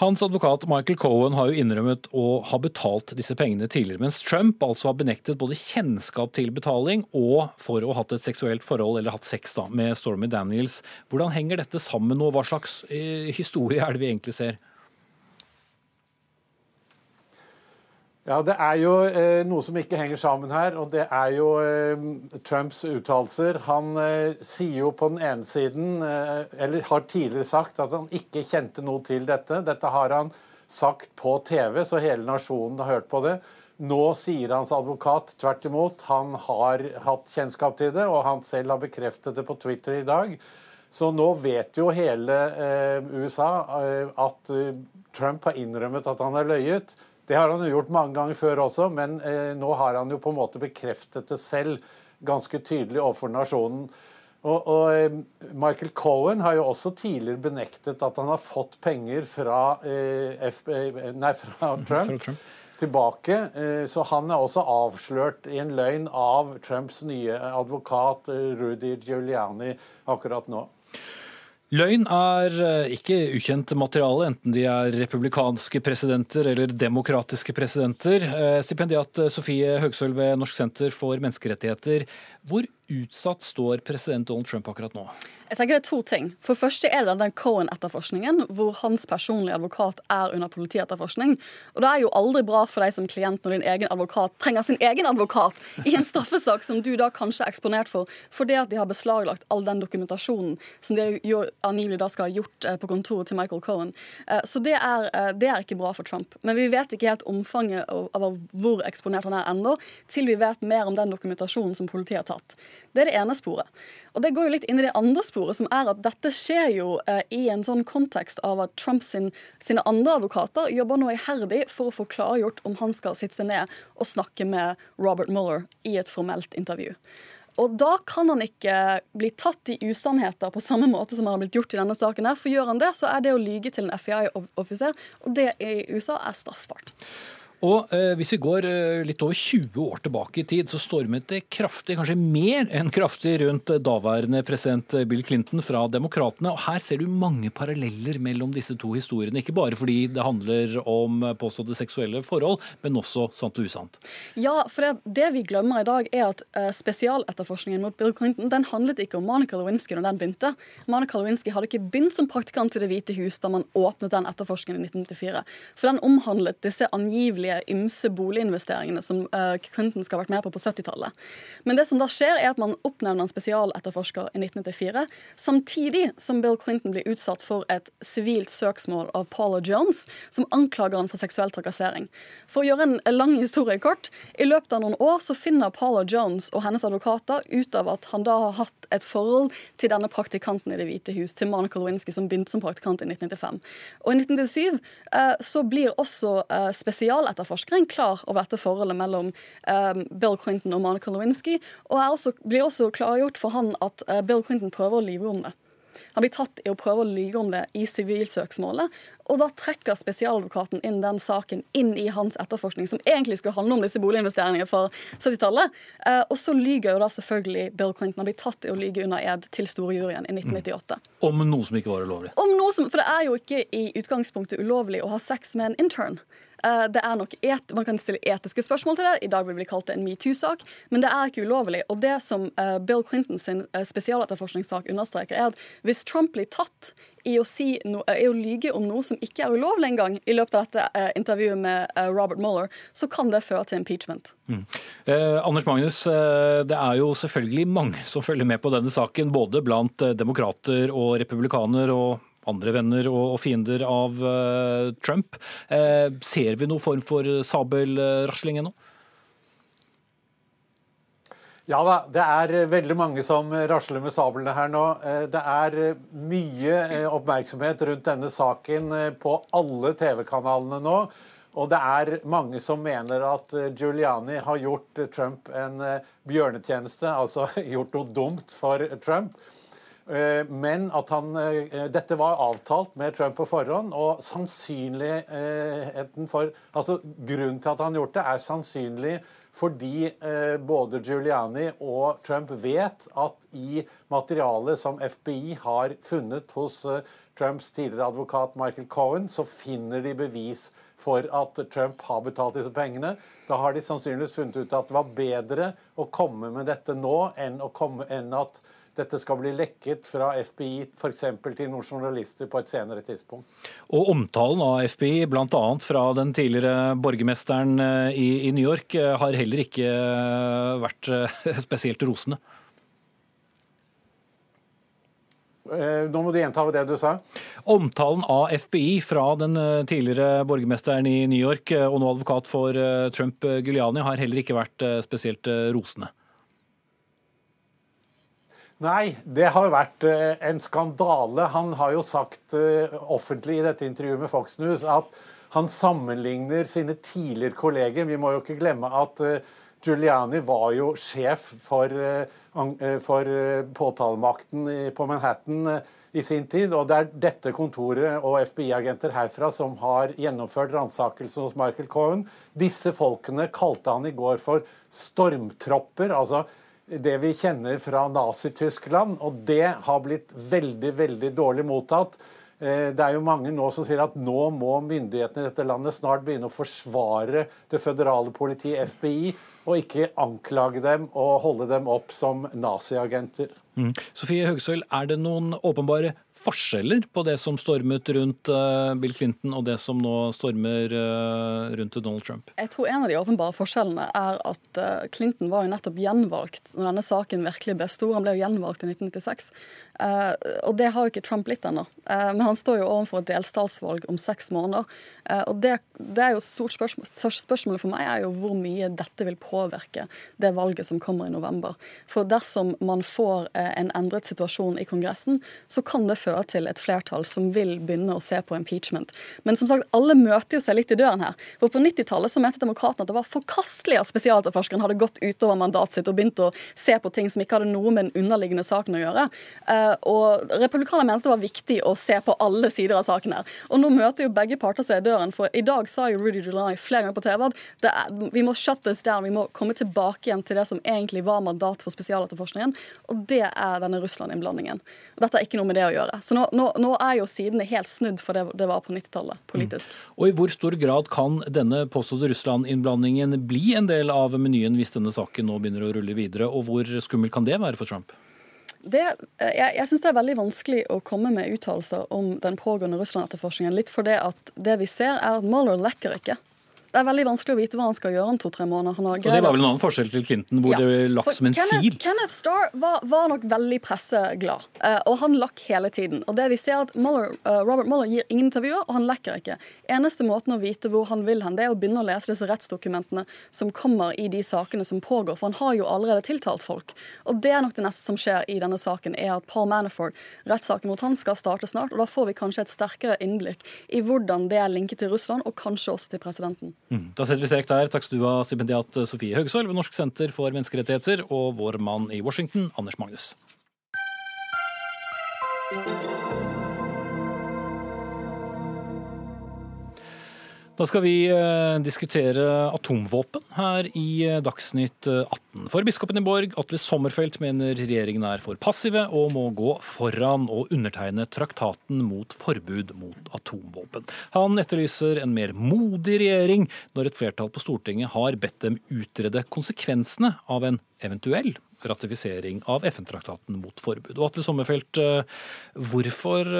Hans advokat Michael Cohen har jo innrømmet å ha betalt disse pengene tidligere, mens Trump altså har benektet både kjennskap til betaling og for å ha hatt et seksuelt forhold eller hatt sex da, med Stormy Daniels. Hvordan henger dette sammen, og hva slags eh, historie er det vi egentlig ser? Ja, Det er jo eh, noe som ikke henger sammen her, og det er jo eh, Trumps uttalelser. Han eh, sier jo på den ene siden, eh, eller har tidligere sagt, at han ikke kjente noe til dette. Dette har han sagt på TV, så hele nasjonen har hørt på det. Nå sier hans advokat tvert imot. Han har hatt kjennskap til det, og han selv har bekreftet det på Twitter i dag. Så nå vet jo hele eh, USA eh, at Trump har innrømmet at han har løyet. Det har han jo gjort mange ganger før også, men eh, nå har han jo på en måte bekreftet det selv ganske tydelig overfor nasjonen. Og, og eh, Michael Cohen har jo også tidligere benektet at han har fått penger fra, eh, F, eh, nei, fra Trump Trump. tilbake. Så han er også avslørt i en løgn av Trumps nye advokat Rudy Giuliani akkurat nå. Løgn er eh, ikke ukjent materiale, enten de er republikanske presidenter eller demokratiske presidenter. Eh, Stipendiat eh, Sofie Høgsøl ved Norsk senter for menneskerettigheter. Hvor utsatt står president Donald Trump akkurat nå? Jeg tenker det er to ting. For første er det den Cohen-etterforskningen, hvor hans personlige advokat er under politietterforskning. Og det er jo aldri bra for deg som klient når din egen advokat trenger sin egen advokat i en straffesak som du da kanskje er eksponert for, fordi at de har beslaglagt all den dokumentasjonen som de jo angivelig da skal ha gjort eh, på kontoret til Michael Cohen. Eh, Så det er, eh, det er ikke bra for Trump. Men vi vet ikke helt omfanget av hvor eksponert han er ennå, til vi vet mer om den dokumentasjonen som politiet har tatt. Det er det ene sporet. Og det går jo litt inn i det andre sporet, som er at dette skjer jo eh, i en sånn kontekst av at Trump sin, sine andre advokater jobber nå iherdig for å få klargjort om han skal sitte ned og snakke med Robert Mueller i et formelt intervju. Og da kan han ikke bli tatt i usannheter på samme måte som han har blitt gjort i denne saken. her, For gjør han det, så er det å lyge til en FBI-offiser, og det i USA er straffbart. Og eh, Hvis vi går eh, litt over 20 år tilbake i tid, så stormet det kraftig, kanskje mer enn kraftig, rundt daværende president Bill Clinton fra Demokratene. Og Her ser du mange paralleller mellom disse to historiene. Ikke bare fordi det handler om påståtte seksuelle forhold, men også sant og usant. Ja, for det, det vi glemmer i dag, er at eh, spesialetterforskningen mot Bill Clinton den handlet ikke om Monica Lewinsky når den begynte. Monica Lewinsky hadde ikke begynt som praktikant i Det hvite hus da man åpnet den etterforskningen i 1994. For den omhandlet disse angivelige ymse boliginvesteringene som uh, Clinton skal ha vært med på på 70-tallet. Men det som da skjer, er at man oppnevner en spesialetterforsker i 1994, samtidig som Bill Clinton blir utsatt for et sivilt søksmål av Paula Jones, som anklager han for seksuell trakassering. For å gjøre en lang historie kort, i løpet av noen år så finner Paula Jones og hennes advokater ut av at han da har hatt et forhold til denne praktikanten i Det hvite hus, til Monica Lewinsky, som begynte som praktikant i 1995. Og i 1997 uh, så blir også uh, spesialetterforskeren etterforskeren klar over dette forholdet mellom um, Bill Clinton og Monica Lewinsky, og også, blir også klargjort for han at uh, Bill Clinton prøver å lyve om det. Han blir tatt i å prøve å lyve om det i sivilsøksmålet. Og da trekker spesialadvokaten inn den saken inn i hans etterforskning, som egentlig skulle handle om disse boliginvesteringene for 70-tallet. Uh, og så lyger jo da selvfølgelig Bill Clinton. Han blir tatt i å lyge under ed til storjuryen i 1998. Mm. Om noe som ikke var ulovlig? Om noe som, For det er jo ikke i utgangspunktet ulovlig å ha sex med en intern. Eh, det er nok et, Man kan stille etiske spørsmål til det. I dag vil vi kalle det en metoo-sak. Men det er ikke ulovlig. Og det som eh, Bill Clintons eh, spesialetterforskningssak understreker, er at hvis Trump blir tatt i å, si no, i å lyge om noe som ikke er ulovlig engang, i løpet av dette intervjuet med Robert Mueller, så kan det føre til impeachment. Mm. Eh, Anders Magnus, det er jo selvfølgelig mange som følger med på denne saken, både blant demokrater og republikaner. og andre venner og fiender av eh, Trump. Eh, ser vi noen form for sabelrasling ennå? Ja da, det er veldig mange som rasler med sablene her nå. Eh, det er mye oppmerksomhet rundt denne saken på alle TV-kanalene nå. Og det er mange som mener at Giuliani har gjort Trump en bjørnetjeneste, altså gjort noe dumt for Trump. Eh, men at han, eh, dette var avtalt med Trump på forhånd, og sannsynligheten for altså Grunnen til at han gjort det, er sannsynlig fordi eh, både Giuliani og Trump vet at i materialet som FBI har funnet hos Trumps tidligere advokat Michael Cohen, så finner de bevis for at Trump har betalt disse pengene. Da har de sannsynligvis funnet ut at det var bedre å komme med dette nå enn, komme, enn at dette skal bli lekket fra FBI f.eks. til noen journalister på et senere tidspunkt. Og Omtalen av FBI, bl.a. fra den tidligere borgermesteren eh, i, i New York, eh, har heller ikke eh, vært spesielt rosende. Nå må du gjenta det du sa. Omtalen av FBI fra den tidligere borgermesteren i New York og nå advokat for Trump, Giuliani, har heller ikke vært spesielt rosende. Nei, det har vært eh, en skandale. Han har jo sagt eh, offentlig i dette intervjuet med Fox News at han sammenligner sine tidligere kolleger. Vi må jo ikke glemme at eh, Giuliani var jo sjef for, for påtalemakten på Manhattan i sin tid. Og det er dette kontoret og FBI-agenter herfra som har gjennomført ransakelsen hos Michael Cohen. Disse folkene kalte han i går for stormtropper. altså det vi kjenner fra Nazi-Tyskland, og det har blitt veldig, veldig dårlig mottatt. Eh, det er jo mange nå som sier at nå må myndighetene i dette landet snart begynne å forsvare det føderale politiet, FBI, og ikke anklage dem og holde dem opp som naziagenter. Mm. Sofie Høgsøl, er det noen åpenbare forskjeller på det som stormet rundt uh, Bill Clinton og det som nå stormer uh, rundt Donald Trump? Jeg tror en av de åpenbare forskjellene er at uh, Clinton var jo nettopp gjenvalgt når denne saken virkelig ble stor. Han ble jo gjenvalgt i 1996. og det har jo ikke Trump blitt ennå. men han står jo overfor et delstatsvalg om seks måneder. og det, det, er jo stort spørsmål. Spørsmålet for meg er jo hvor mye dette vil påvirke det valget som kommer i november. For dersom man får en endret situasjon i Kongressen, så kan det føre til et flertall som vil begynne å se på impeachment. Men som sagt, alle møter jo seg litt i døren her. For på 90-tallet så mente demokratene at det var forkastelig at spesialetterforskeren hadde gått utover mandatet sitt og begynt å se på ting som ikke hadde noe med den underliggende saken å gjøre. Eh, og republikanerne mente det var viktig å se på alle sider av saken her. Og nå møter jo begge parter seg i døren, for i dag sa jo Rudy Giuliani flere ganger på TV at er, vi må shut this down, vi må komme tilbake igjen til det som egentlig var mandat for spesialetterforskningen, og det er denne Russland-innblandingen. Og Dette har ikke noe med det å gjøre. Så nå, nå, nå er jo sidene helt snudd for det det var på 90-tallet, politisk. Mm. Og i hvor stor grad kan denne påståtte Russland-innblandingen bli en del av menyen hvis denne saken nå begynner å rulle videre, og hvor skummelt kan det være for Trump? Det, eh, jeg jeg syns det er veldig vanskelig å komme med uttalelser om den pågående Russland-etterforskningen. Litt fordi at det vi ser, er at Mueller lekker ikke. Det er veldig vanskelig å vite hva han skal gjøre om to-tre måneder. og Det var vel en annen forskjell til Clinton, hvor ja. det ble lagt som en Kenneth, sil? Kenneth Starr var, var nok veldig presseglad, uh, og han lakk hele tiden. Og det vi ser at Mueller, uh, Robert Mueller gir ingen intervjuer, og han lekker ikke. Eneste måten å vite hvor han vil hen, det er å begynne å lese disse rettsdokumentene som kommer i de sakene som pågår, for han har jo allerede tiltalt folk. Og det er nok det neste som skjer i denne saken, er at Paul Manafort, rettssaken mot han skal starte snart, og da får vi kanskje et sterkere innblikk i hvordan det er linket til Russland, og kanskje også til presidenten. Mm. Da setter vi strek der. Takk skal du ha, stipendiat Sofie Høgsorg ved Norsk senter for menneskerettigheter, og vår mann i Washington, Anders Magnus. Da skal vi eh, diskutere atomvåpen her i eh, Dagsnytt 18. Eh, for biskopen i Borg, Atle Sommerfelt, mener regjeringen er for passive og må gå foran og undertegne traktaten mot forbud mot atomvåpen. Han etterlyser en mer modig regjering når et flertall på Stortinget har bedt dem utrede konsekvensene av en eventuell ratifisering av FN-traktaten mot forbud. Og Atle Sommerfelt, hvorfor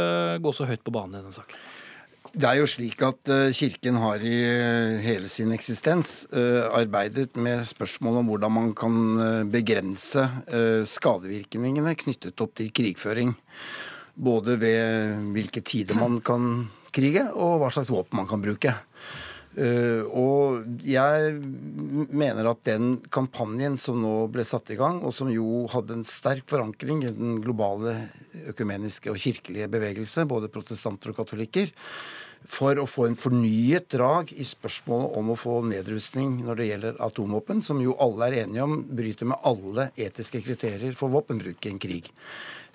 gå så høyt på banen i denne saken? Det er jo slik at eh, Kirken har i eh, hele sin eksistens eh, arbeidet med spørsmål om hvordan man kan begrense skadevirkningene knyttet opp til krigføring. Både ved hvilke tider man kan krige, og hva slags våpen man kan bruke. Og jeg mener at den kampanjen som nå ble satt i gang, og som jo hadde en sterk forankring i den globale økumeniske og kirkelige bevegelse, både protestanter og katolikker, for å få en fornyet drag i spørsmålet om å få nedrustning når det gjelder atomvåpen, som jo alle er enige om bryter med alle etiske kriterier for våpenbruk i en krig,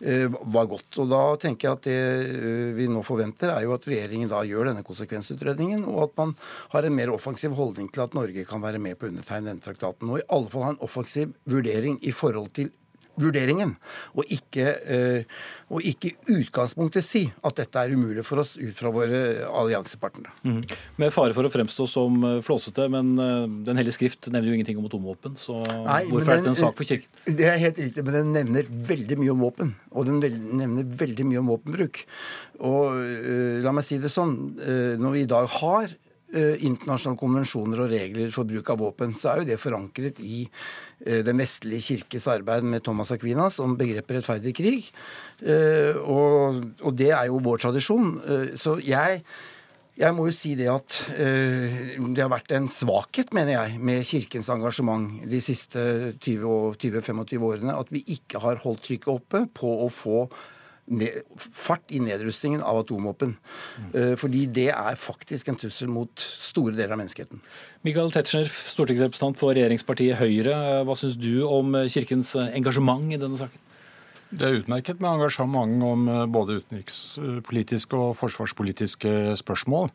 eh, var godt. Og da tenker jeg at det eh, vi nå forventer, er jo at regjeringen da gjør denne konsekvensutredningen, og at man har en mer offensiv holdning til at Norge kan være med på å undertegne denne traktaten. Og i alle fall ha en offensiv vurdering i forhold til vurderingen, og ikke, uh, og ikke utgangspunktet si at dette er umulig for oss ut fra våre alliansepartnere. Mm. Med fare for å fremstå som eh, flåsete, men uh, Den hellige skrift nevner jo ingenting om atomvåpen, så Nei, hvorfor den, er det en sak for Kirken? Det er helt riktig, men den nevner veldig mye om våpen. Og den nevner veldig mye om våpenbruk. Og la meg si det sånn, når vi i dag har internasjonale konvensjoner og regler for bruk av våpen, så er jo det forankret i Eh, Den vestlige kirkes arbeid med Thomas Aquinas om begrepet rettferdig krig. Eh, og, og det er jo vår tradisjon. Eh, så jeg jeg må jo si det at det har vært en svakhet, mener jeg, med Kirkens engasjement de siste 20-25 årene. At vi ikke har holdt trykket oppe på å få fart i nedrustningen av atomvåpen. Mm. Fordi det er faktisk en trussel mot store deler av menneskeheten. Michael Tetzschner, stortingsrepresentant for regjeringspartiet Høyre. Hva syns du om Kirkens engasjement i denne saken? Det er utmerket med engasjement om eh, både utenrikspolitiske og forsvarspolitiske spørsmål.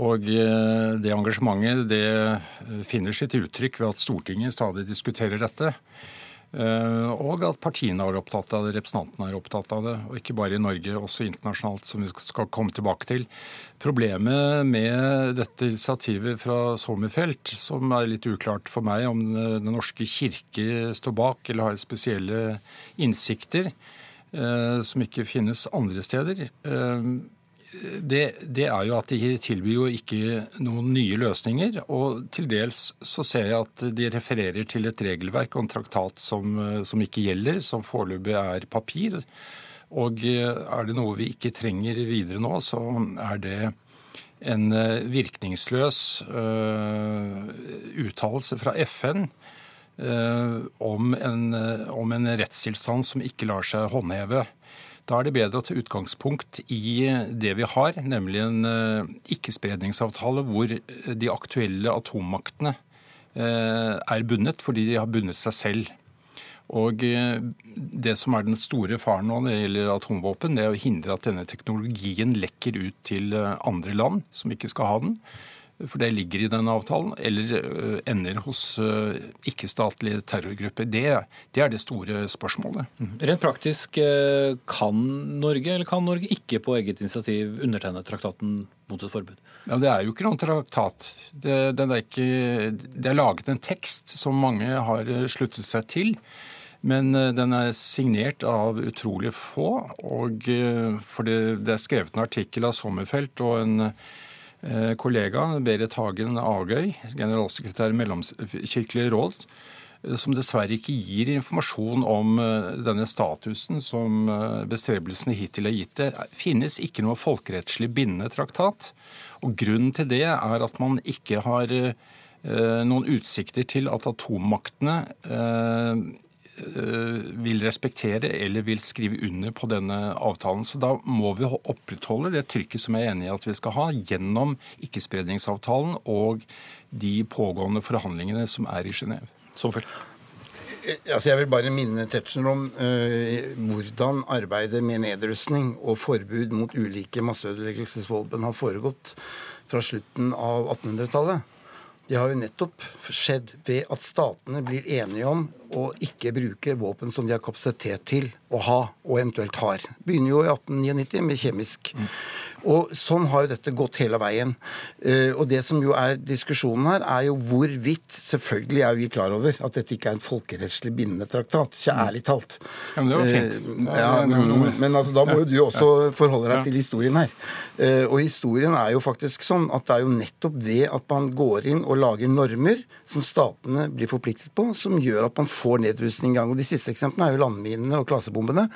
Og eh, det engasjementet det finner sitt uttrykk ved at Stortinget stadig diskuterer dette. Eh, og at partiene er opptatt av det, representantene er opptatt av det. Og ikke bare i Norge, også internasjonalt, som vi skal komme tilbake til. Problemet med dette initiativet fra Sommerfelt, som er litt uklart for meg om Den norske kirke står bak eller har spesielle innsikter, eh, som ikke finnes andre steder eh, det, det, er jo at de tilbyr jo ikke noen nye løsninger. Og til dels så ser jeg at de refererer til et regelverk og en traktat som, som ikke gjelder, som foreløpig er papir. Og er det noe vi ikke trenger videre nå, så er det en virkningsløs uh, uttalelse fra FN om en, om en rettstilstand som ikke lar seg håndheve. Da er det bedre å ta utgangspunkt i det vi har, nemlig en ikkespredningsavtale hvor de aktuelle atommaktene er bundet fordi de har bundet seg selv. Og eh, Det som er den store faren nå når det gjelder atomvåpen, det er å hindre at denne teknologien lekker ut til eh, andre land som ikke skal ha den. For det ligger i denne avtalen. Eller eh, ender hos ikke-statlige terrorgrupper. Det, det, er det store spørsmålet. Mhm. Rent praktisk, kan Norge eller kan Norge ikke på eget initiativ undertegne traktaten mot et forbud? Ja, Det er jo ikke noen traktat. Det, er, ikke, det er laget en tekst som mange har sluttet seg til. Men eh, den er signert av utrolig få. og eh, for det, det er skrevet en artikkel av Sommerfelt og en eh, kollega, Berit Hagen Agøy, generalsekretær i Mellomkirkelig råd, som dessverre ikke gir informasjon om denne statusen som bestrebelsene hittil har gitt. Det finnes ikke noe folkerettslig bindende traktat. Og Grunnen til det er at man ikke har noen utsikter til at atommaktene Eh, vil respektere eller vil skrive under på denne avtalen. Så da må vi opprettholde det trykket som jeg er enig i at vi skal ha, gjennom ikkespredningsavtalen og de pågående forhandlingene som er i Genéve. Eh, altså jeg vil bare minne Tetzschner om uh, hvordan arbeidet med nedrustning og forbud mot ulike masseødeleggelsesvåpen har foregått fra slutten av 1800-tallet. Det har jo nettopp skjedd ved at statene blir enige om å ikke bruke våpen som de har kapasitet til å ha, og eventuelt har. Begynner jo i 1899 med kjemisk. Og sånn har jo dette gått hele veien. Uh, og det som jo er diskusjonen her, er jo hvorvidt Selvfølgelig er vi klar over at dette ikke er en folkerettslig bindende traktat. Ikke mm. ærlig talt. Ja, Men det var fint. Uh, ja, men, men altså, da må jo du også forholde deg til historien her. Uh, og historien er jo faktisk sånn at det er jo nettopp ved at man går inn og lager normer som statene blir forpliktet på, som gjør at man får nedrustning i gang. Og De siste eksemplene er jo landminene og klasebombene.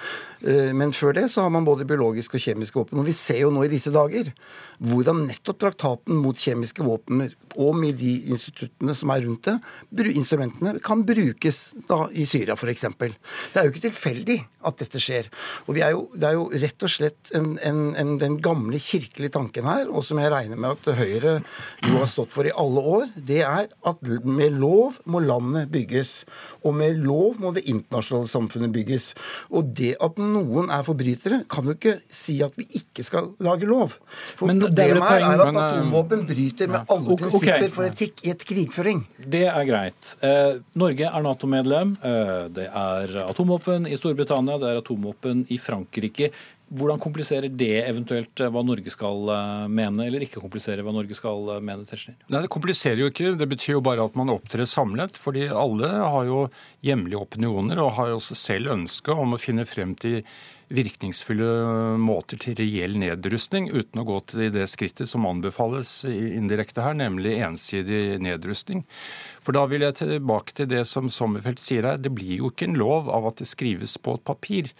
Eh, men før det så har man både biologiske og kjemiske våpen. Og vi ser jo nå i disse dager. Hvordan nettopp traktaten mot kjemiske våpen og med de instituttene som er rundt det, instrumentene, kan brukes da, i Syria f.eks. Det er jo ikke tilfeldig at dette skjer. Og er jo, Det er jo rett og slett en, en, en, den gamle kirkelige tanken her, og som jeg regner med at Høyre jo har stått for i alle år, det er at med lov må landet bygges. Og med lov må det internasjonale samfunnet bygges. Og det at noen er forbrytere, kan jo ikke si at vi ikke skal lage lov. For men problemet er, er at atomvåpen bryter med alle prinsipper okay. for etikk i et krigføring. Det er greit. Eh, Norge er Nato-medlem. Eh, det er atomvåpen i Storbritannia, det er atomvåpen i Frankrike. Hvordan kompliserer det eventuelt hva Norge skal eh, mene, eller ikke kompliserer hva Norge skal eh, mene? Tetzschner? Nei, Det kompliserer jo ikke. Det betyr jo bare at man opptrer samlet. fordi alle har jo hjemlige opinioner og har jo også selv ønske om å finne frem til virkningsfulle måter til reell nedrustning, uten å gå til det skrittet som anbefales indirekte her, nemlig ensidig nedrustning. For da vil jeg tilbake til det som Sommerfelt sier her. Det blir jo ikke en lov av at det skrives på et papir.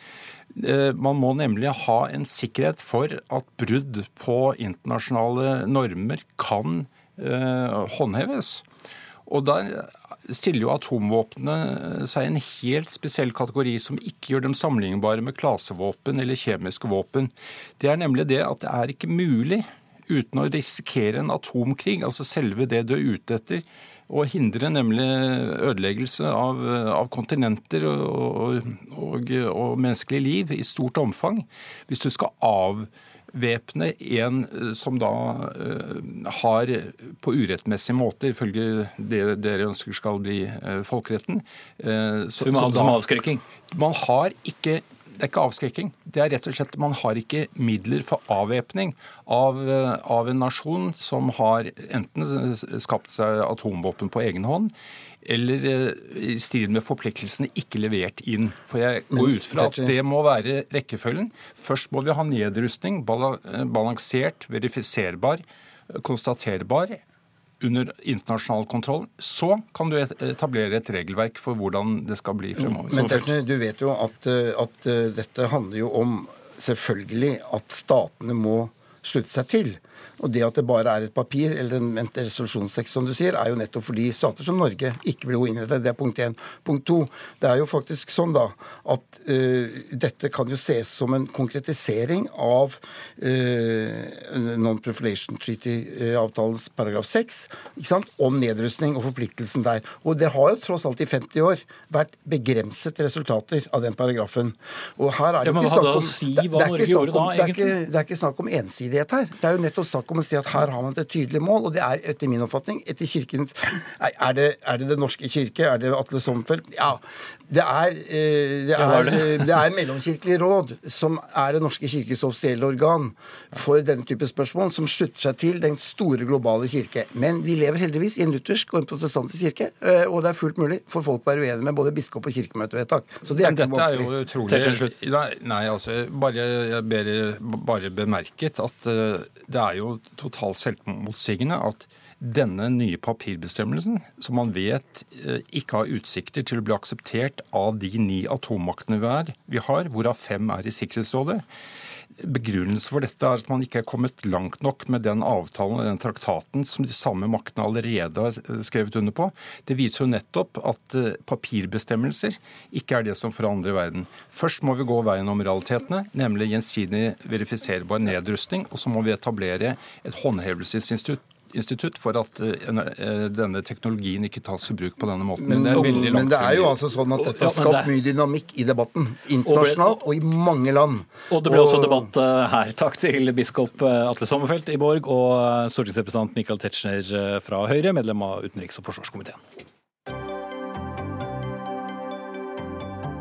Eh, man må nemlig ha en sikkerhet for at brudd på internasjonale normer kan eh, håndheves. Og der stiller jo atomvåpnene seg i en helt spesiell kategori som ikke gjør dem sammenlignbare med klasevåpen eller kjemiske våpen. Det er nemlig det at det er ikke mulig, uten å risikere en atomkrig, altså selve det du er ute etter, å hindre nemlig ødeleggelse av, av kontinenter og, og, og, menneskelig liv i stort omfang. Hvis du skal avvæpne en som da uh, har på urettmessig måte, ifølge det dere ønsker skal bli uh, folkeretten så, Som avskrekking? Man har ikke det er ikke avskrekking. Det er rett og slett Man har ikke midler for avvæpning av, av, en nasjon som har enten skapt seg atomvåpen på egen hånd, eller eh, i strid med forpliktelsene ikke levert inn. For jeg går ut fra at det må være rekkefølgen. Først må vi ha nedrustning, balansert, verifiserbar, konstaterbar under internasjonal kontroll. Så kan du etablere et regelverk for hvordan det skal bli fremover. Men Tetzschner, du vet jo at, eh, at, eh, dette handler jo om selvfølgelig at statene må slutte seg til. Og det at det bare er et papir eller en, resolusjonstekst, som du sier, er jo nettopp fordi stater som Norge ikke vil gå inn i det. Det er punkt én. Punkt to, det er jo faktisk sånn da at uh, dette kan jo ses som en konkretisering av uh, Non-Profilation Treaty-avtalens paragraf 6 om nedrustning og forpliktelsen der. Og det har jo tross alt i 50 år vært begrenset resultater av den paragrafen. Og her er det, ja, ikke snakk om, det, det, er ikke snakk om, det, er ikke, det er ikke snakk om ensidighet her. Det er jo nettopp snakk om å si at her har man et tydelig mål, og det er etter min oppfatning etter kirkens Er det er det, det norske kirke? Er det Atle Somfeldt? Ja. Det er, eh, det, er, det er Mellomkirkelig råd som er Den norske kirkes offisielle organ for denne type spørsmål, som slutter seg til den store globale kirke. Men vi lever heldigvis i en luthersk og en protestantisk kirke, eh, og det er fullt mulig for folk å være uenige med både biskop og kirkemøtevedtak. Så det er ikke vanskelig. Dette er jo utrolig Nei, nei altså, bare, jeg ber bare bemerket at uh, det er jo totalt selvmotsigende at denne nye papirbestemmelsen, som man vet eh, ikke har utsikter til å bli akseptert av de ni atommaktene vi har, hvorav fem er i Sikkerhetsrådet. Begrunnelsen for dette er at man ikke er kommet langt nok med den avtalen og den traktaten som de samme maktene allerede har skrevet under på. Det viser jo nettopp at eh, papirbestemmelser ikke er det som forandrer verden. Først må vi gå veien om realitetene, nemlig gjensidig verifiserbar nedrustning. Og så må vi etablere et håndhevelsesinstitutt institutt for at eh, denne teknologien ikke tas i bruk på denne måten. Men, det, er, men det er jo altså sånn at dette har skapt mye dynamikk i debatten. Internasjonalt og i mange land. Og det ble også debatt eh, her. Takk til biskop eh, Atle Sommerfelt i Borg og stortingsrepresentant Michael Tetzschner fra Høyre, medlem av utenriks- og forsvarskomiteen.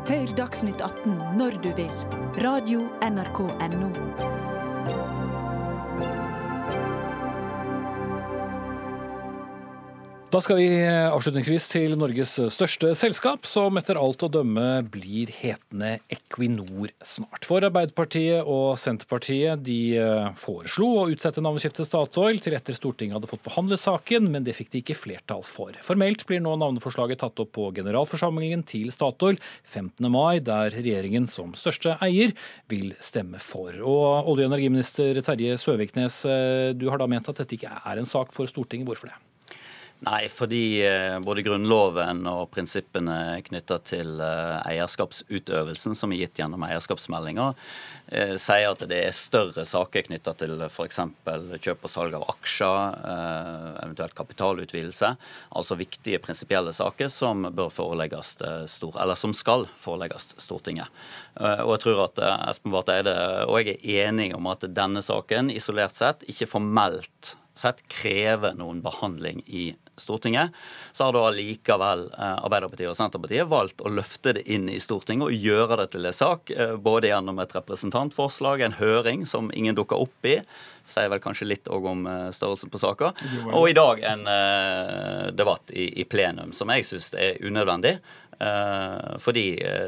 Hør Dagsnytt 18 når du vil. Radio NRK Radio.nrk.no. Da skal vi eh, avslutningsvis til Norges største selskap, som etter alt å dømme blir hetende Equinor snart. For Arbeiderpartiet og Senterpartiet de eh, foreslo å utsette navneskiftet Statoil til etter Stortinget hadde fått behandlet saken, men det fikk de ikke flertall for. Formelt blir nå navneforslaget tatt opp på generalforsamlingen til Statoil 15. mai, der regjeringen som største eier vil stemme for. Og olje- og energiminister Terje Søviknes, eh, du har da ment at dette ikke er en sak for Stortinget. Hvorfor det? Nei, fordi eh, både Grunnloven og prinsippene knytta til eh, eierskapsutøvelsen, som er gitt gjennom eierskapsmeldinga, eh, sier at det er større saker knytta til f.eks. kjøp og salg av aksjer, eventuelt kapitalutvidelse. Altså viktige prinsipielle saker som bør forelegges stor, som skal forelegges Stortinget. Og jeg tror at Espen Barth Eide og jeg er enige om at denne saken isolert sett ikke formelt sett krever noen behandling i Stortinget, så har da likevel eh, Arbeiderpartiet og Senterpartiet valgt å løfte det inn i Stortinget og gjøre det til en sak, eh, både gjennom et representantforslag, en høring som ingen dukker opp i, sier vel kanskje litt òg om eh, størrelsen på saka, og i dag en debatt i, i plenum som jeg syns er unødvendig. Fordi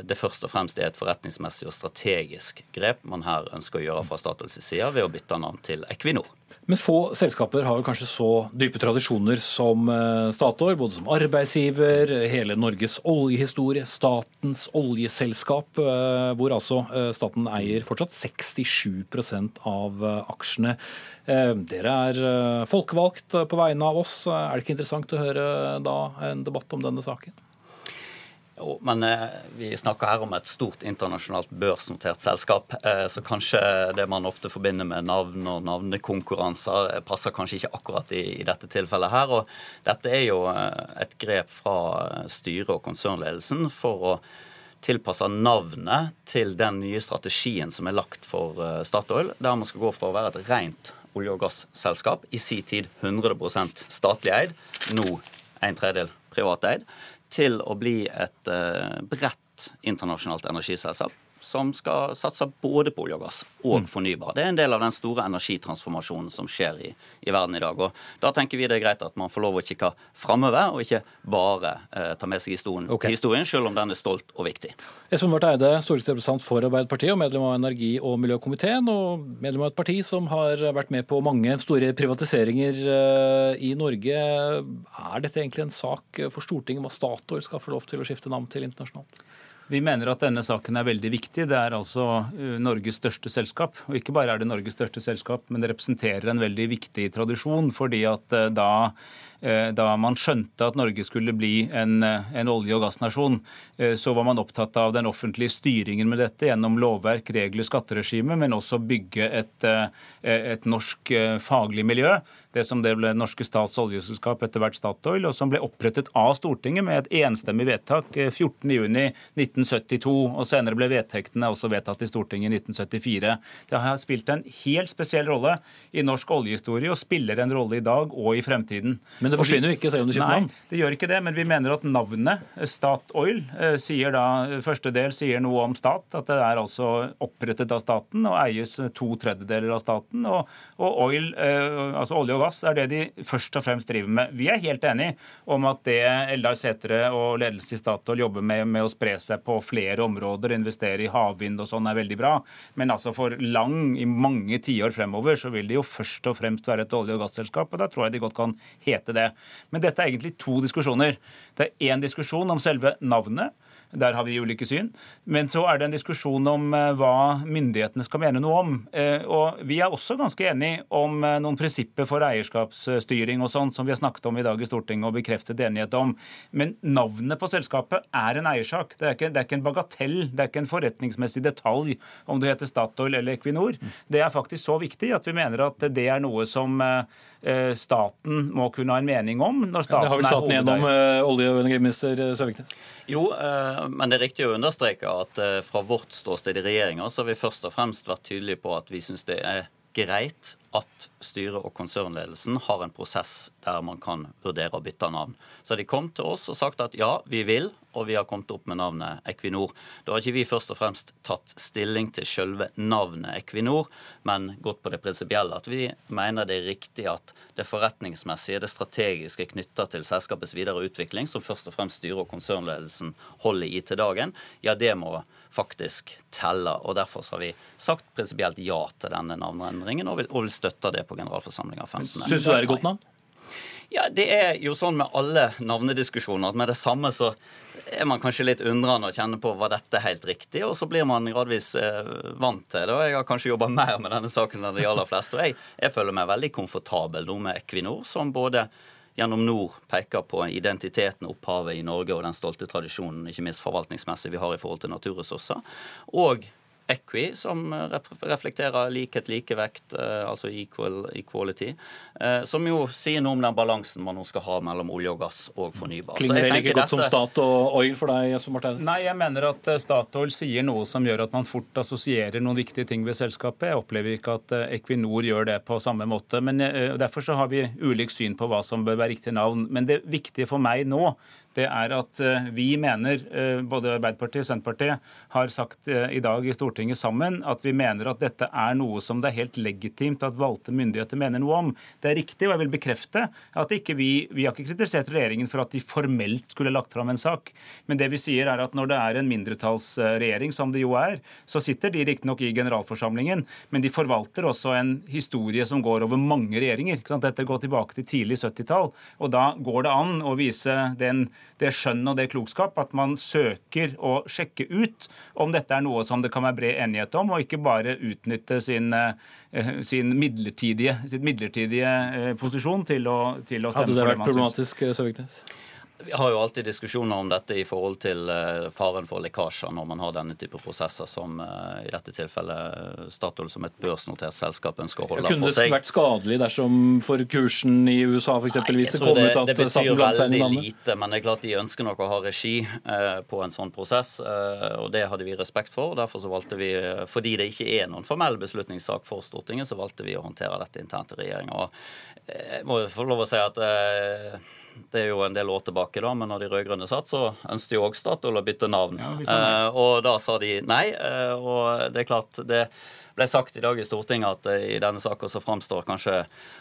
det først og fremst er et forretningsmessig og strategisk grep man her ønsker å gjøre fra Statoils side ved å bytte navn til Equinor. Men få selskaper har kanskje så dype tradisjoner som eh, Statoil, både som arbeidsgiver, hele Norges oljehistorie, statens oljeselskap, eh, hvor altså eh, staten eier fortsatt 67% av aksjene. Dere er folkevalgt på vegne av oss. Er det ikke interessant å høre da en debatt om denne saken? Jo, men eh, vi snakker her om et stort internasjonalt børsnotert selskap. Eh, så kanskje det man ofte forbinder med navn og navnekonkurranser, eh, passer kanskje ikke akkurat i, i, dette tilfellet her. Og dette er jo eh, et grep fra styret og konsernledelsen for å tilpasse navnet til den nye strategien som er lagt for eh, Statoil, der man skal gå fra å være et rent olje- og gasselskap, i sin tid 100% statlig eid, nå en tredjedel privateid til å bli et uh, bredt internasjonalt energiselskap som skal satse både på olje og gass og mm. fornybar. Det er en del av den store energitransformasjonen som skjer i, i, verden i dag. Og Da tenker vi det er greit at man får lov å kikke framover, og ikke bare eh, ta med seg historien, okay. historien, selv om den er stolt og viktig. Espen Barth Eide, stortingsrepresentant for Arbeiderpartiet og medlem av energi- og miljøkomiteen, og medlem av et parti som har vært med på mange store privatiseringer eh, i Norge. Er dette egentlig en sak for Stortinget hva Statoil skal få lov til å skifte navn til internasjonalt? Vi mener at denne saken er veldig viktig. Det er altså uh, Norges største selskap. Og ikke bare er det Norges største selskap, men det representerer en veldig viktig tradisjon. fordi at uh, da da man skjønte at Norge skulle bli en, en olje- og gassnasjon, så var man opptatt av den offentlige styringen med dette gjennom lovverk, regler, skatteregime, men også bygge et, et norsk faglig miljø det som det ble norske stats oljeselskap, etter hvert Statoil, og som ble opprettet av Stortinget med et enstemmig vedtak 14.6.1972. Og senere ble vedtektene også vedtatt i Stortinget i 1974. Det har spilt en helt spesiell rolle i norsk oljehistorie og spiller en rolle i dag og i fremtiden. Men det forsvinner jo ikke selv om du skifter navn? Det gjør ikke det. Men vi mener at navnet Statoil eh, sier da, første del sier noe om stat. At det er altså opprettet av staten og eies to tredjedeler av staten. Og, og oil, eh, altså olje og gass gass er det de først og fremst driver med. Vi er helt enig om at det Eldar Sætre og ledelse i Statoil jobber med, med å spre seg på flere områder, investere i havvind og sånn, er veldig bra. Men altså for lang, i mange tiår fremover, så vil det jo først og fremst være et olje- og gasselskap. Og da tror jeg de godt kan hete det. Men dette er egentlig to diskusjoner. Det er én diskusjon om selve navnet. Der har vi ulike syn. Men så er det en diskusjon om eh, hva myndighetene skal mene noe om. Eh, og vi er også ganske enige om eh, noen prinsipper for eierskapsstyring og sånt, som vi har snakket om i dag i Stortinget og bekreftet enighet om. Men navnet på selskapet er en eiersak. Det er ikke, det er ikke en bagatell. Det er ikke en forretningsmessig detalj om du heter Statoil eller Equinor. Det er faktisk så viktig at vi mener at det er noe som staten må kunne ha en mening om. når staten Det har vel staten gjennom olje- og energiminister Søviknes? Jo, men det er riktig å understreke at eh, fra vårt ståsted i regjeringa så har vi først og fremst vært tydelige på at vi syns det er greit at styret og konsernledelsen har en prosess der man kan vurdere å bytte navn. Så de kom til oss og sagt at ja, vi vil, og vi har kommet opp med navnet Equinor. Da har ikke vi først og fremst tatt stilling til selve navnet Equinor, men gått på det prinsipielle. At vi mener det er riktig at det forretningsmessige, det strategiske knytta til selskapets videre utvikling, som først og fremst styret og konsernledelsen holder i til dagen, ja, det må faktisk telle. og Derfor har vi sagt prinsipielt ja til denne navneendringen, og vil, og støtte det på generalforsamlinga 15. Syns du det er et godt navn? Ja, Det er jo sånn med alle navnediskusjoner at med det samme så er man kanskje litt undrende og kjenner på var dette helt riktig, og så blir man gradvis eh, vant til det. og Jeg har kanskje jobba mer med denne saken enn de aller fleste. og jeg, jeg føler meg veldig komfortabel nå med Equinor, som både gjennom nord peker på identiteten, opphavet i Norge og den stolte tradisjonen, ikke minst forvaltningsmessig, vi har i forhold til naturressurser. Og Equi, som reflekterer likhet, likevekt, eh, altså equal, equality. Eh, som jo sier noe om den balansen man nå skal ha mellom olje og gass og fornybar. Klinger det like godt dette... som Stat og Oil for deg, Jesper Martin? Nei, jeg mener at eh, Statoil sier noe som gjør at man fort assosierer noen viktige ting ved selskapet. Jeg opplever ikke at Equinor gjør det på samme måte. men Derfor så har vi ulikt syn på hva som bør være riktig navn. Men det viktige for meg nå det er at eh, vi mener, eh, både Arbeiderpartiet og Senterpartiet har sagt eh, i dag i Stortinget sammen, at vi mener at dette er noe som det er helt legitimt at valgte myndigheter mener noe om. Det er riktig, og jeg vil bekrefte at ikke vi, vi har ikke kritisert regjeringen for at de formelt skulle lagt fram en sak. Men det vi sier er at når det er en mindretallsregjering, som det jo er, så sitter de riktignok i generalforsamlingen, men de forvalter også en historie som går over mange regjeringer. Dette går tilbake til tidlig 70-tall. Og da går det an å vise den det skjønn og det klokskap at man søker å sjekke ut om dette er noe som det kan være bred enighet om, og ikke bare utnytte sin, eh, sin midlertidige, sitt midlertidige eh, posisjon til å, til å stemme for det. Hadde det vært problematisk, Søviknes? Vi har jo alltid diskusjoner om dette i forhold til uh, faren for lekkasjer når man har denne type prosesser som uh, i dette tilfellet Statoil som et børsnotert selskap ønsker å holde for seg. Kunne det vært skadelig dersom for kursen i USA f.eks. hvis det kom ut at det betyr veldig lite, men det er klart de ønsker nok å ha regi på en sånn prosess, og det hadde vi respekt for. og Derfor så valgte vi, fordi det ikke er noen formell beslutningssak for Stortinget, så valgte vi å håndtere dette internt i regjeringa. Jeg må få lov å si at det er jo en del år tilbake, da, men når de rød-grønne satt, så ønsket jo òg Statoil å bytte navn. Ja, eh, og da sa de nei. Eh, og det er klart, det ble sagt i dag i Stortinget at i denne saken så framstår kanskje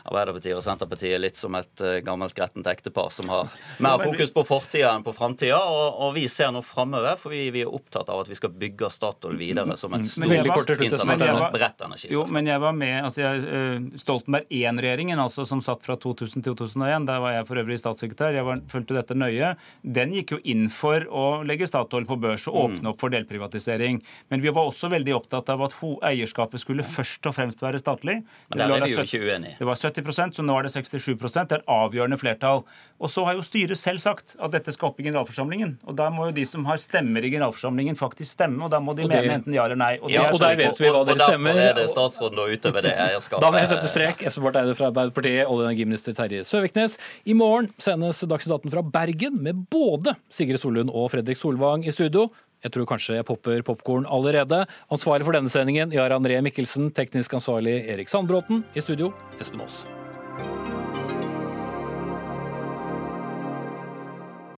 Arbeiderpartiet og Senterpartiet litt som et gammelt grettent ektepar som har mer fokus på fortida enn på framtida. Og, og, vi ser nå framover, for vi, vi, er opptatt av at vi skal bygge Statoil videre som et stort internasjonalt bredt energiselskap. Jo, men jeg var med altså jeg, Stoltenberg I-regjeringen, altså som satt fra 2000 til 2001, der var jeg for øvrig statssekretær, jeg var, fulgte dette nøye, den gikk jo inn for å legge Statoil på børs og åpne opp for delprivatisering. Men vi var også veldig opptatt av at eierskapet skulle først og fremst være statlig. Men der er vi jo ikke uenige. Det var 70 så nå er det 67 Det er avgjørende flertall. Og så har jo styret selv sagt at dette skal opp i generalforsamlingen. Og da må jo de som har stemmer i generalforsamlingen, faktisk stemme, og da må de det... mene enten ja eller nei. Og, ja, og der vet vi hva dere stemmer. Og derfor er det statsråden da utover det eierskapet. Da må jeg sette strek. Espen Barth Eide fra Arbeiderpartiet, olje- og energiminister Terje Søviknes. I morgen sendes Dagsnytt 18 fra Bergen med både Sigrid Solund og Fredrik Solvang i studio. Jeg tror kanskje jeg popper popkorn allerede. Ansvarlig for denne sendingen, Jarand Ree Mikkelsen. Teknisk ansvarlig Erik Sandbråten. I studio, Espen Aas.